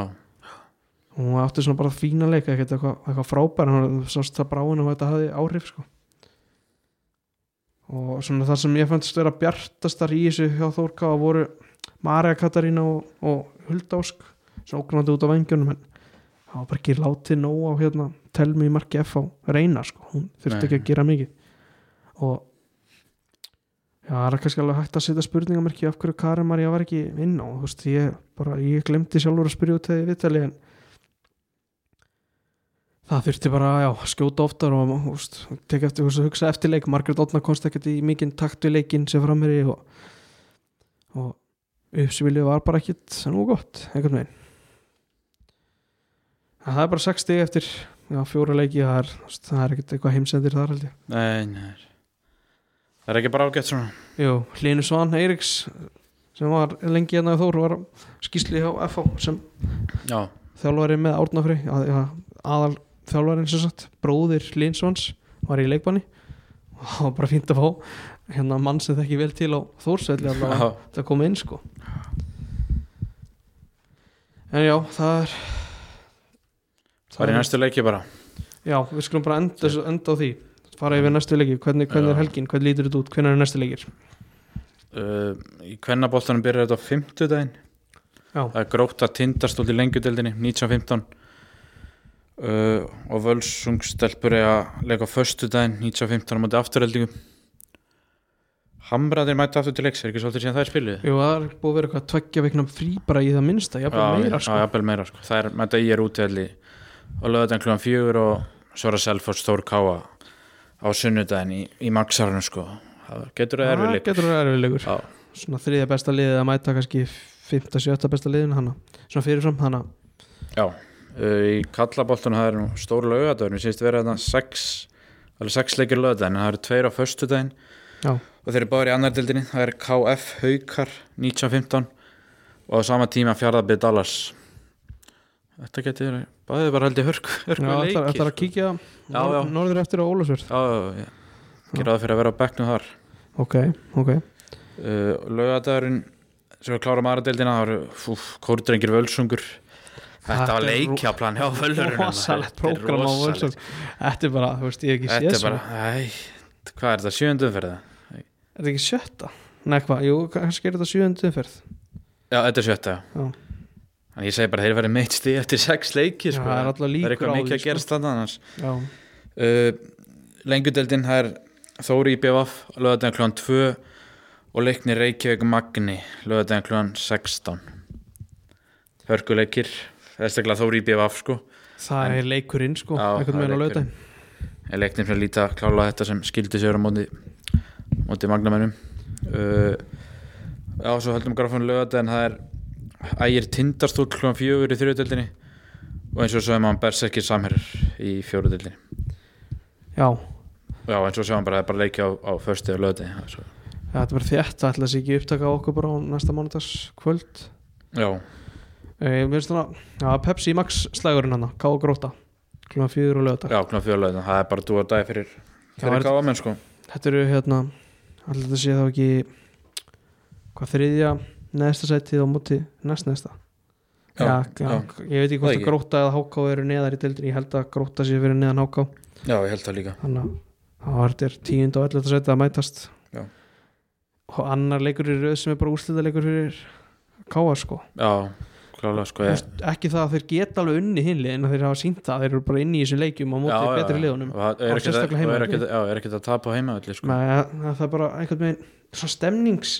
og hún átti svona bara fína leik ekkert eitthvað, eitthvað frábær hann sást það bráin og þetta hafði áhrif sko. Og svona það sem ég fannst vera bjartastar í þessu hjá Þórká voru Marja Katarína og, og Huldásk sem ógrunandi út á vengjunum en það var bara ekki látið nóg á hérna telmi í marki F á reyna sko. hún þurfti ekki að gera mikið og já, það er kannski alveg hægt að setja spurningamerki af hverju Karin Marja var ekki inn á þú veist, ég, bara, ég glemdi sjálfur að spyrja út þegar ég viðtali en það þurfti bara já, skjóta oftar og þú veist, tek eftir veist, að hugsa eftir leik. Margaret Otna komst ekkert í mikinn takt við leikinn sem framherri og, og uppsvilið var bara ekkit nú gott, einhvern veginn. Það er bara 6 stig eftir já, fjóra leiki það er, það er ekkert eitthvað heimsendir þar held ég. Nei, nei það er ekki bara ágætt svona. Jú, Hlínu Svan Eiríks sem var lengi hérna í Þór var á skýsli hjá FH sem já, þjálfari með Árnafri að, að, aðal þjálfarin sem sagt bróðir Linsvans var í leikbanni. Og það var bara fínt að fá hérna mann sem þekki vel til á Þórsvelli já, að koma inn sko. En já, það er Það er í næstu leiki bara. Já, við skulum bara enda, enda á því. Fara yfir næstu leiki, hvernig, hvernig er helgin? Hvernig lítur þetta út, hvernig er næstu leikir? Uh, Í kvennaboltanum byrjar þetta á fimmtudaginn. Já. Það er gróta tindastóll í lengjudeldinni 1915 uh, og völsungstelpur er að leika á föstudaginn 1915 á móti afturheldingu Hamraðir mæta aftur til leiks er ekki svolítið síðan það er spiluð Jú, það er búið að vera eitthvað tveggja vikna frí bara í það minnsta, jafnvel meira já, sko. jafnvel meira sko. Það er mæta í er útvelli og lögðan klúan fjögur og svo er að Selfoss Stór Káa á sunnudaginn í, í Maxarinu sko. getur það erfiðleikur Já. Svona þriðja besta liðið að mæta kannski 5-7 besta liðin hana Svona fyrirfram hana Já, í kallaboltunum það er stóru lögadaginn, við sést vera þarna sex, alveg sex leikir lögadaginn, það eru tveir á föstudaginn. Já. og þeir eru báður í annar dildinni, það er KF Haukar 1915 og á sama tíma fjárðabið Dallas. Þetta getur, báðið bara held hörk, hörku leiki þetta er að sko. kíkja Já, já. norður eftir á Ólasvörð Já, já, já, gera það fyrir að vera á bekknum þar. Ok, ok. Uh, Laugadagurinn sem við klárum aðra deildina, það eru kórdrengir völsungur Þetta var leikjaplan hjá völurinn Rosalegt prógram á Völsung Þetta er bara, þú veist, ég hef ekki séð Þetta er svona bara, æ, hvað er þetta, sjöndum fyrir það? Er þetta ekki sjötta? Nei, hvað, jú, kannski er þetta sjöundu umferð Já, þetta er sjötta, já. Já. Þannig ég segi bara, þeir verið meitt stíð eftir sex leiki, Já, sko. það er alltaf Það er eitthvað mikið að gerast þannig annars. Já, Uh, Lengudeldin, það er Þóri í BVF, lögadaginn klúan 2 og leikni Reykjavík Magni, lögadaginn klúan 16. Hörkuleikir, þessaklega Þóri í BVF, sko. það er leikurinn sko það er á leikurinn. lögdæn Ég leikni fyrir að klála þetta sem skildi sér á móti, móti Magnamennum. Uh, já, svo höldum grafan lögadaginn, það er ægir tindastúl klúan 4 í þrjödeldinni og eins og svo er maður berserkir samherjar í fjórudeldinni. Já, Já, eins og sjáum bara, það er bara leiki á, á föstu og svo. þetta er bara þétt Það ætla að sé ekki upptaka okkur bara á næsta mánudags kvöld Já, Ég veist svona, já, Pepsi Max slægurinn hann Ká og gróta Klúma fjögur og lögdag já, kná fjóruleðin það er bara dú og dagi fyrir, er- káamenn sko. Þetta eru hérna Alltaf þetta sé þá ekki Hvað þriðja neðsta sætið á móti næst neðsta? Já, já, já. ég veit ekki hvort að gróta eða háká eru neðar í deildin ég held að gróta sé fyrir neðan háká Já, ég held það líka. Þannig að það þetta tíund og elletta sætið að mætast. Já. og annar leikur í röð sem er bara úrslita leikur fyrir káa sko. Já, klálega sko veist, ekki það að þeir geta alveg unni hinli en þeir hafa sínt það, þeir eru bara inni í þessum leikjum á móti betri liðunum og það er sérstaklega er ekkert- Já, er ekkert að tapa á heimavelli sko. Það það er bara einhvern veginn svona stemnings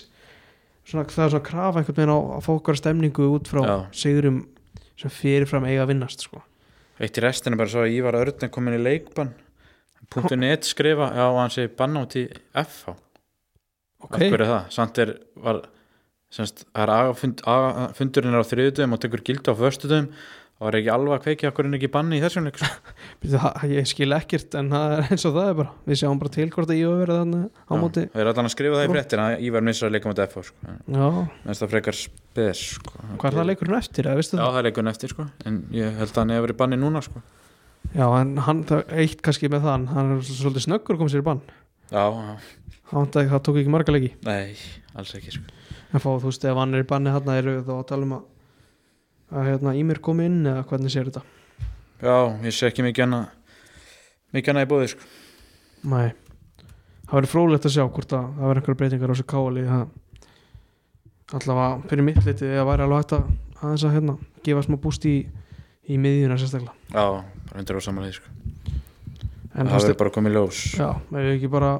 svona, það er svona krafa einhvern veginn á að okkar stemningu út frá Já. sigurum sem fyrirfram eiga að vinnast sko. Eitt í restinu bara svo að Ívar Örn komin í leikbann .net skrifa, já, og hann segir bann átt í FH ok, Af hverju er það? Samt er, var semst, það er aga, fundurinn er á þriðudum og tekur gildi á föstudum og var ekki alveg að kveikja okkur en ekki banni í þessum sko. Það- ég skil ekkert en það er eins og það er bara við sjáum bara til hvort að ég verið þannig á móti Það er allan að skrifa það í fréttina að Ívar missar að leika mot FH sko. já, Mennst það frekar spes sko. hvað er það leikurinn eftir eða veistu Já, það? það er leikurinn eftir sko. En ég held að hann hefur verið banni núna sko. Já, en hann, það er eitt kannski með það hann er svolítið snöggur að koma sér í bann Já, já, það, vantaði- það tók ekki marga leiki nei, alls ekki sko. En fá, þú veist, ef hann er í banni hann eru þá að tala um að að hérna, í mér komi inn eða hvernig sér þetta? Já, ég sé ekki mikið annað mikið annað í bóði sko. Nei. Það verður frólægt að sjá hvort að það verður einhverja breytingar á þessu káali það allavega fyrir mitt litið að væri alveg hægt að aðeins að hérna gefa smá búst í, í miðjuna sérstaklega. Já, bara hundur á samanlega sko. en Það verður bara komið ljós. Já, ef við ekki bara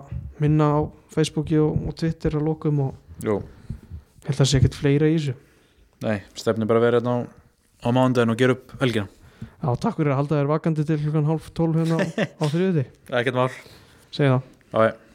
minna á Facebooki og, og Twitter að lokum og Jú, held að það sé ekkert fleira í þessu. Nei, stefnir bara vera hérna á, á mándaginn og gera upp helgina. Já, takk fyrir að halda þér vakandi til klukkan hálf tólf hérna á, á þriðuti Ekkert mál. Segði það. Já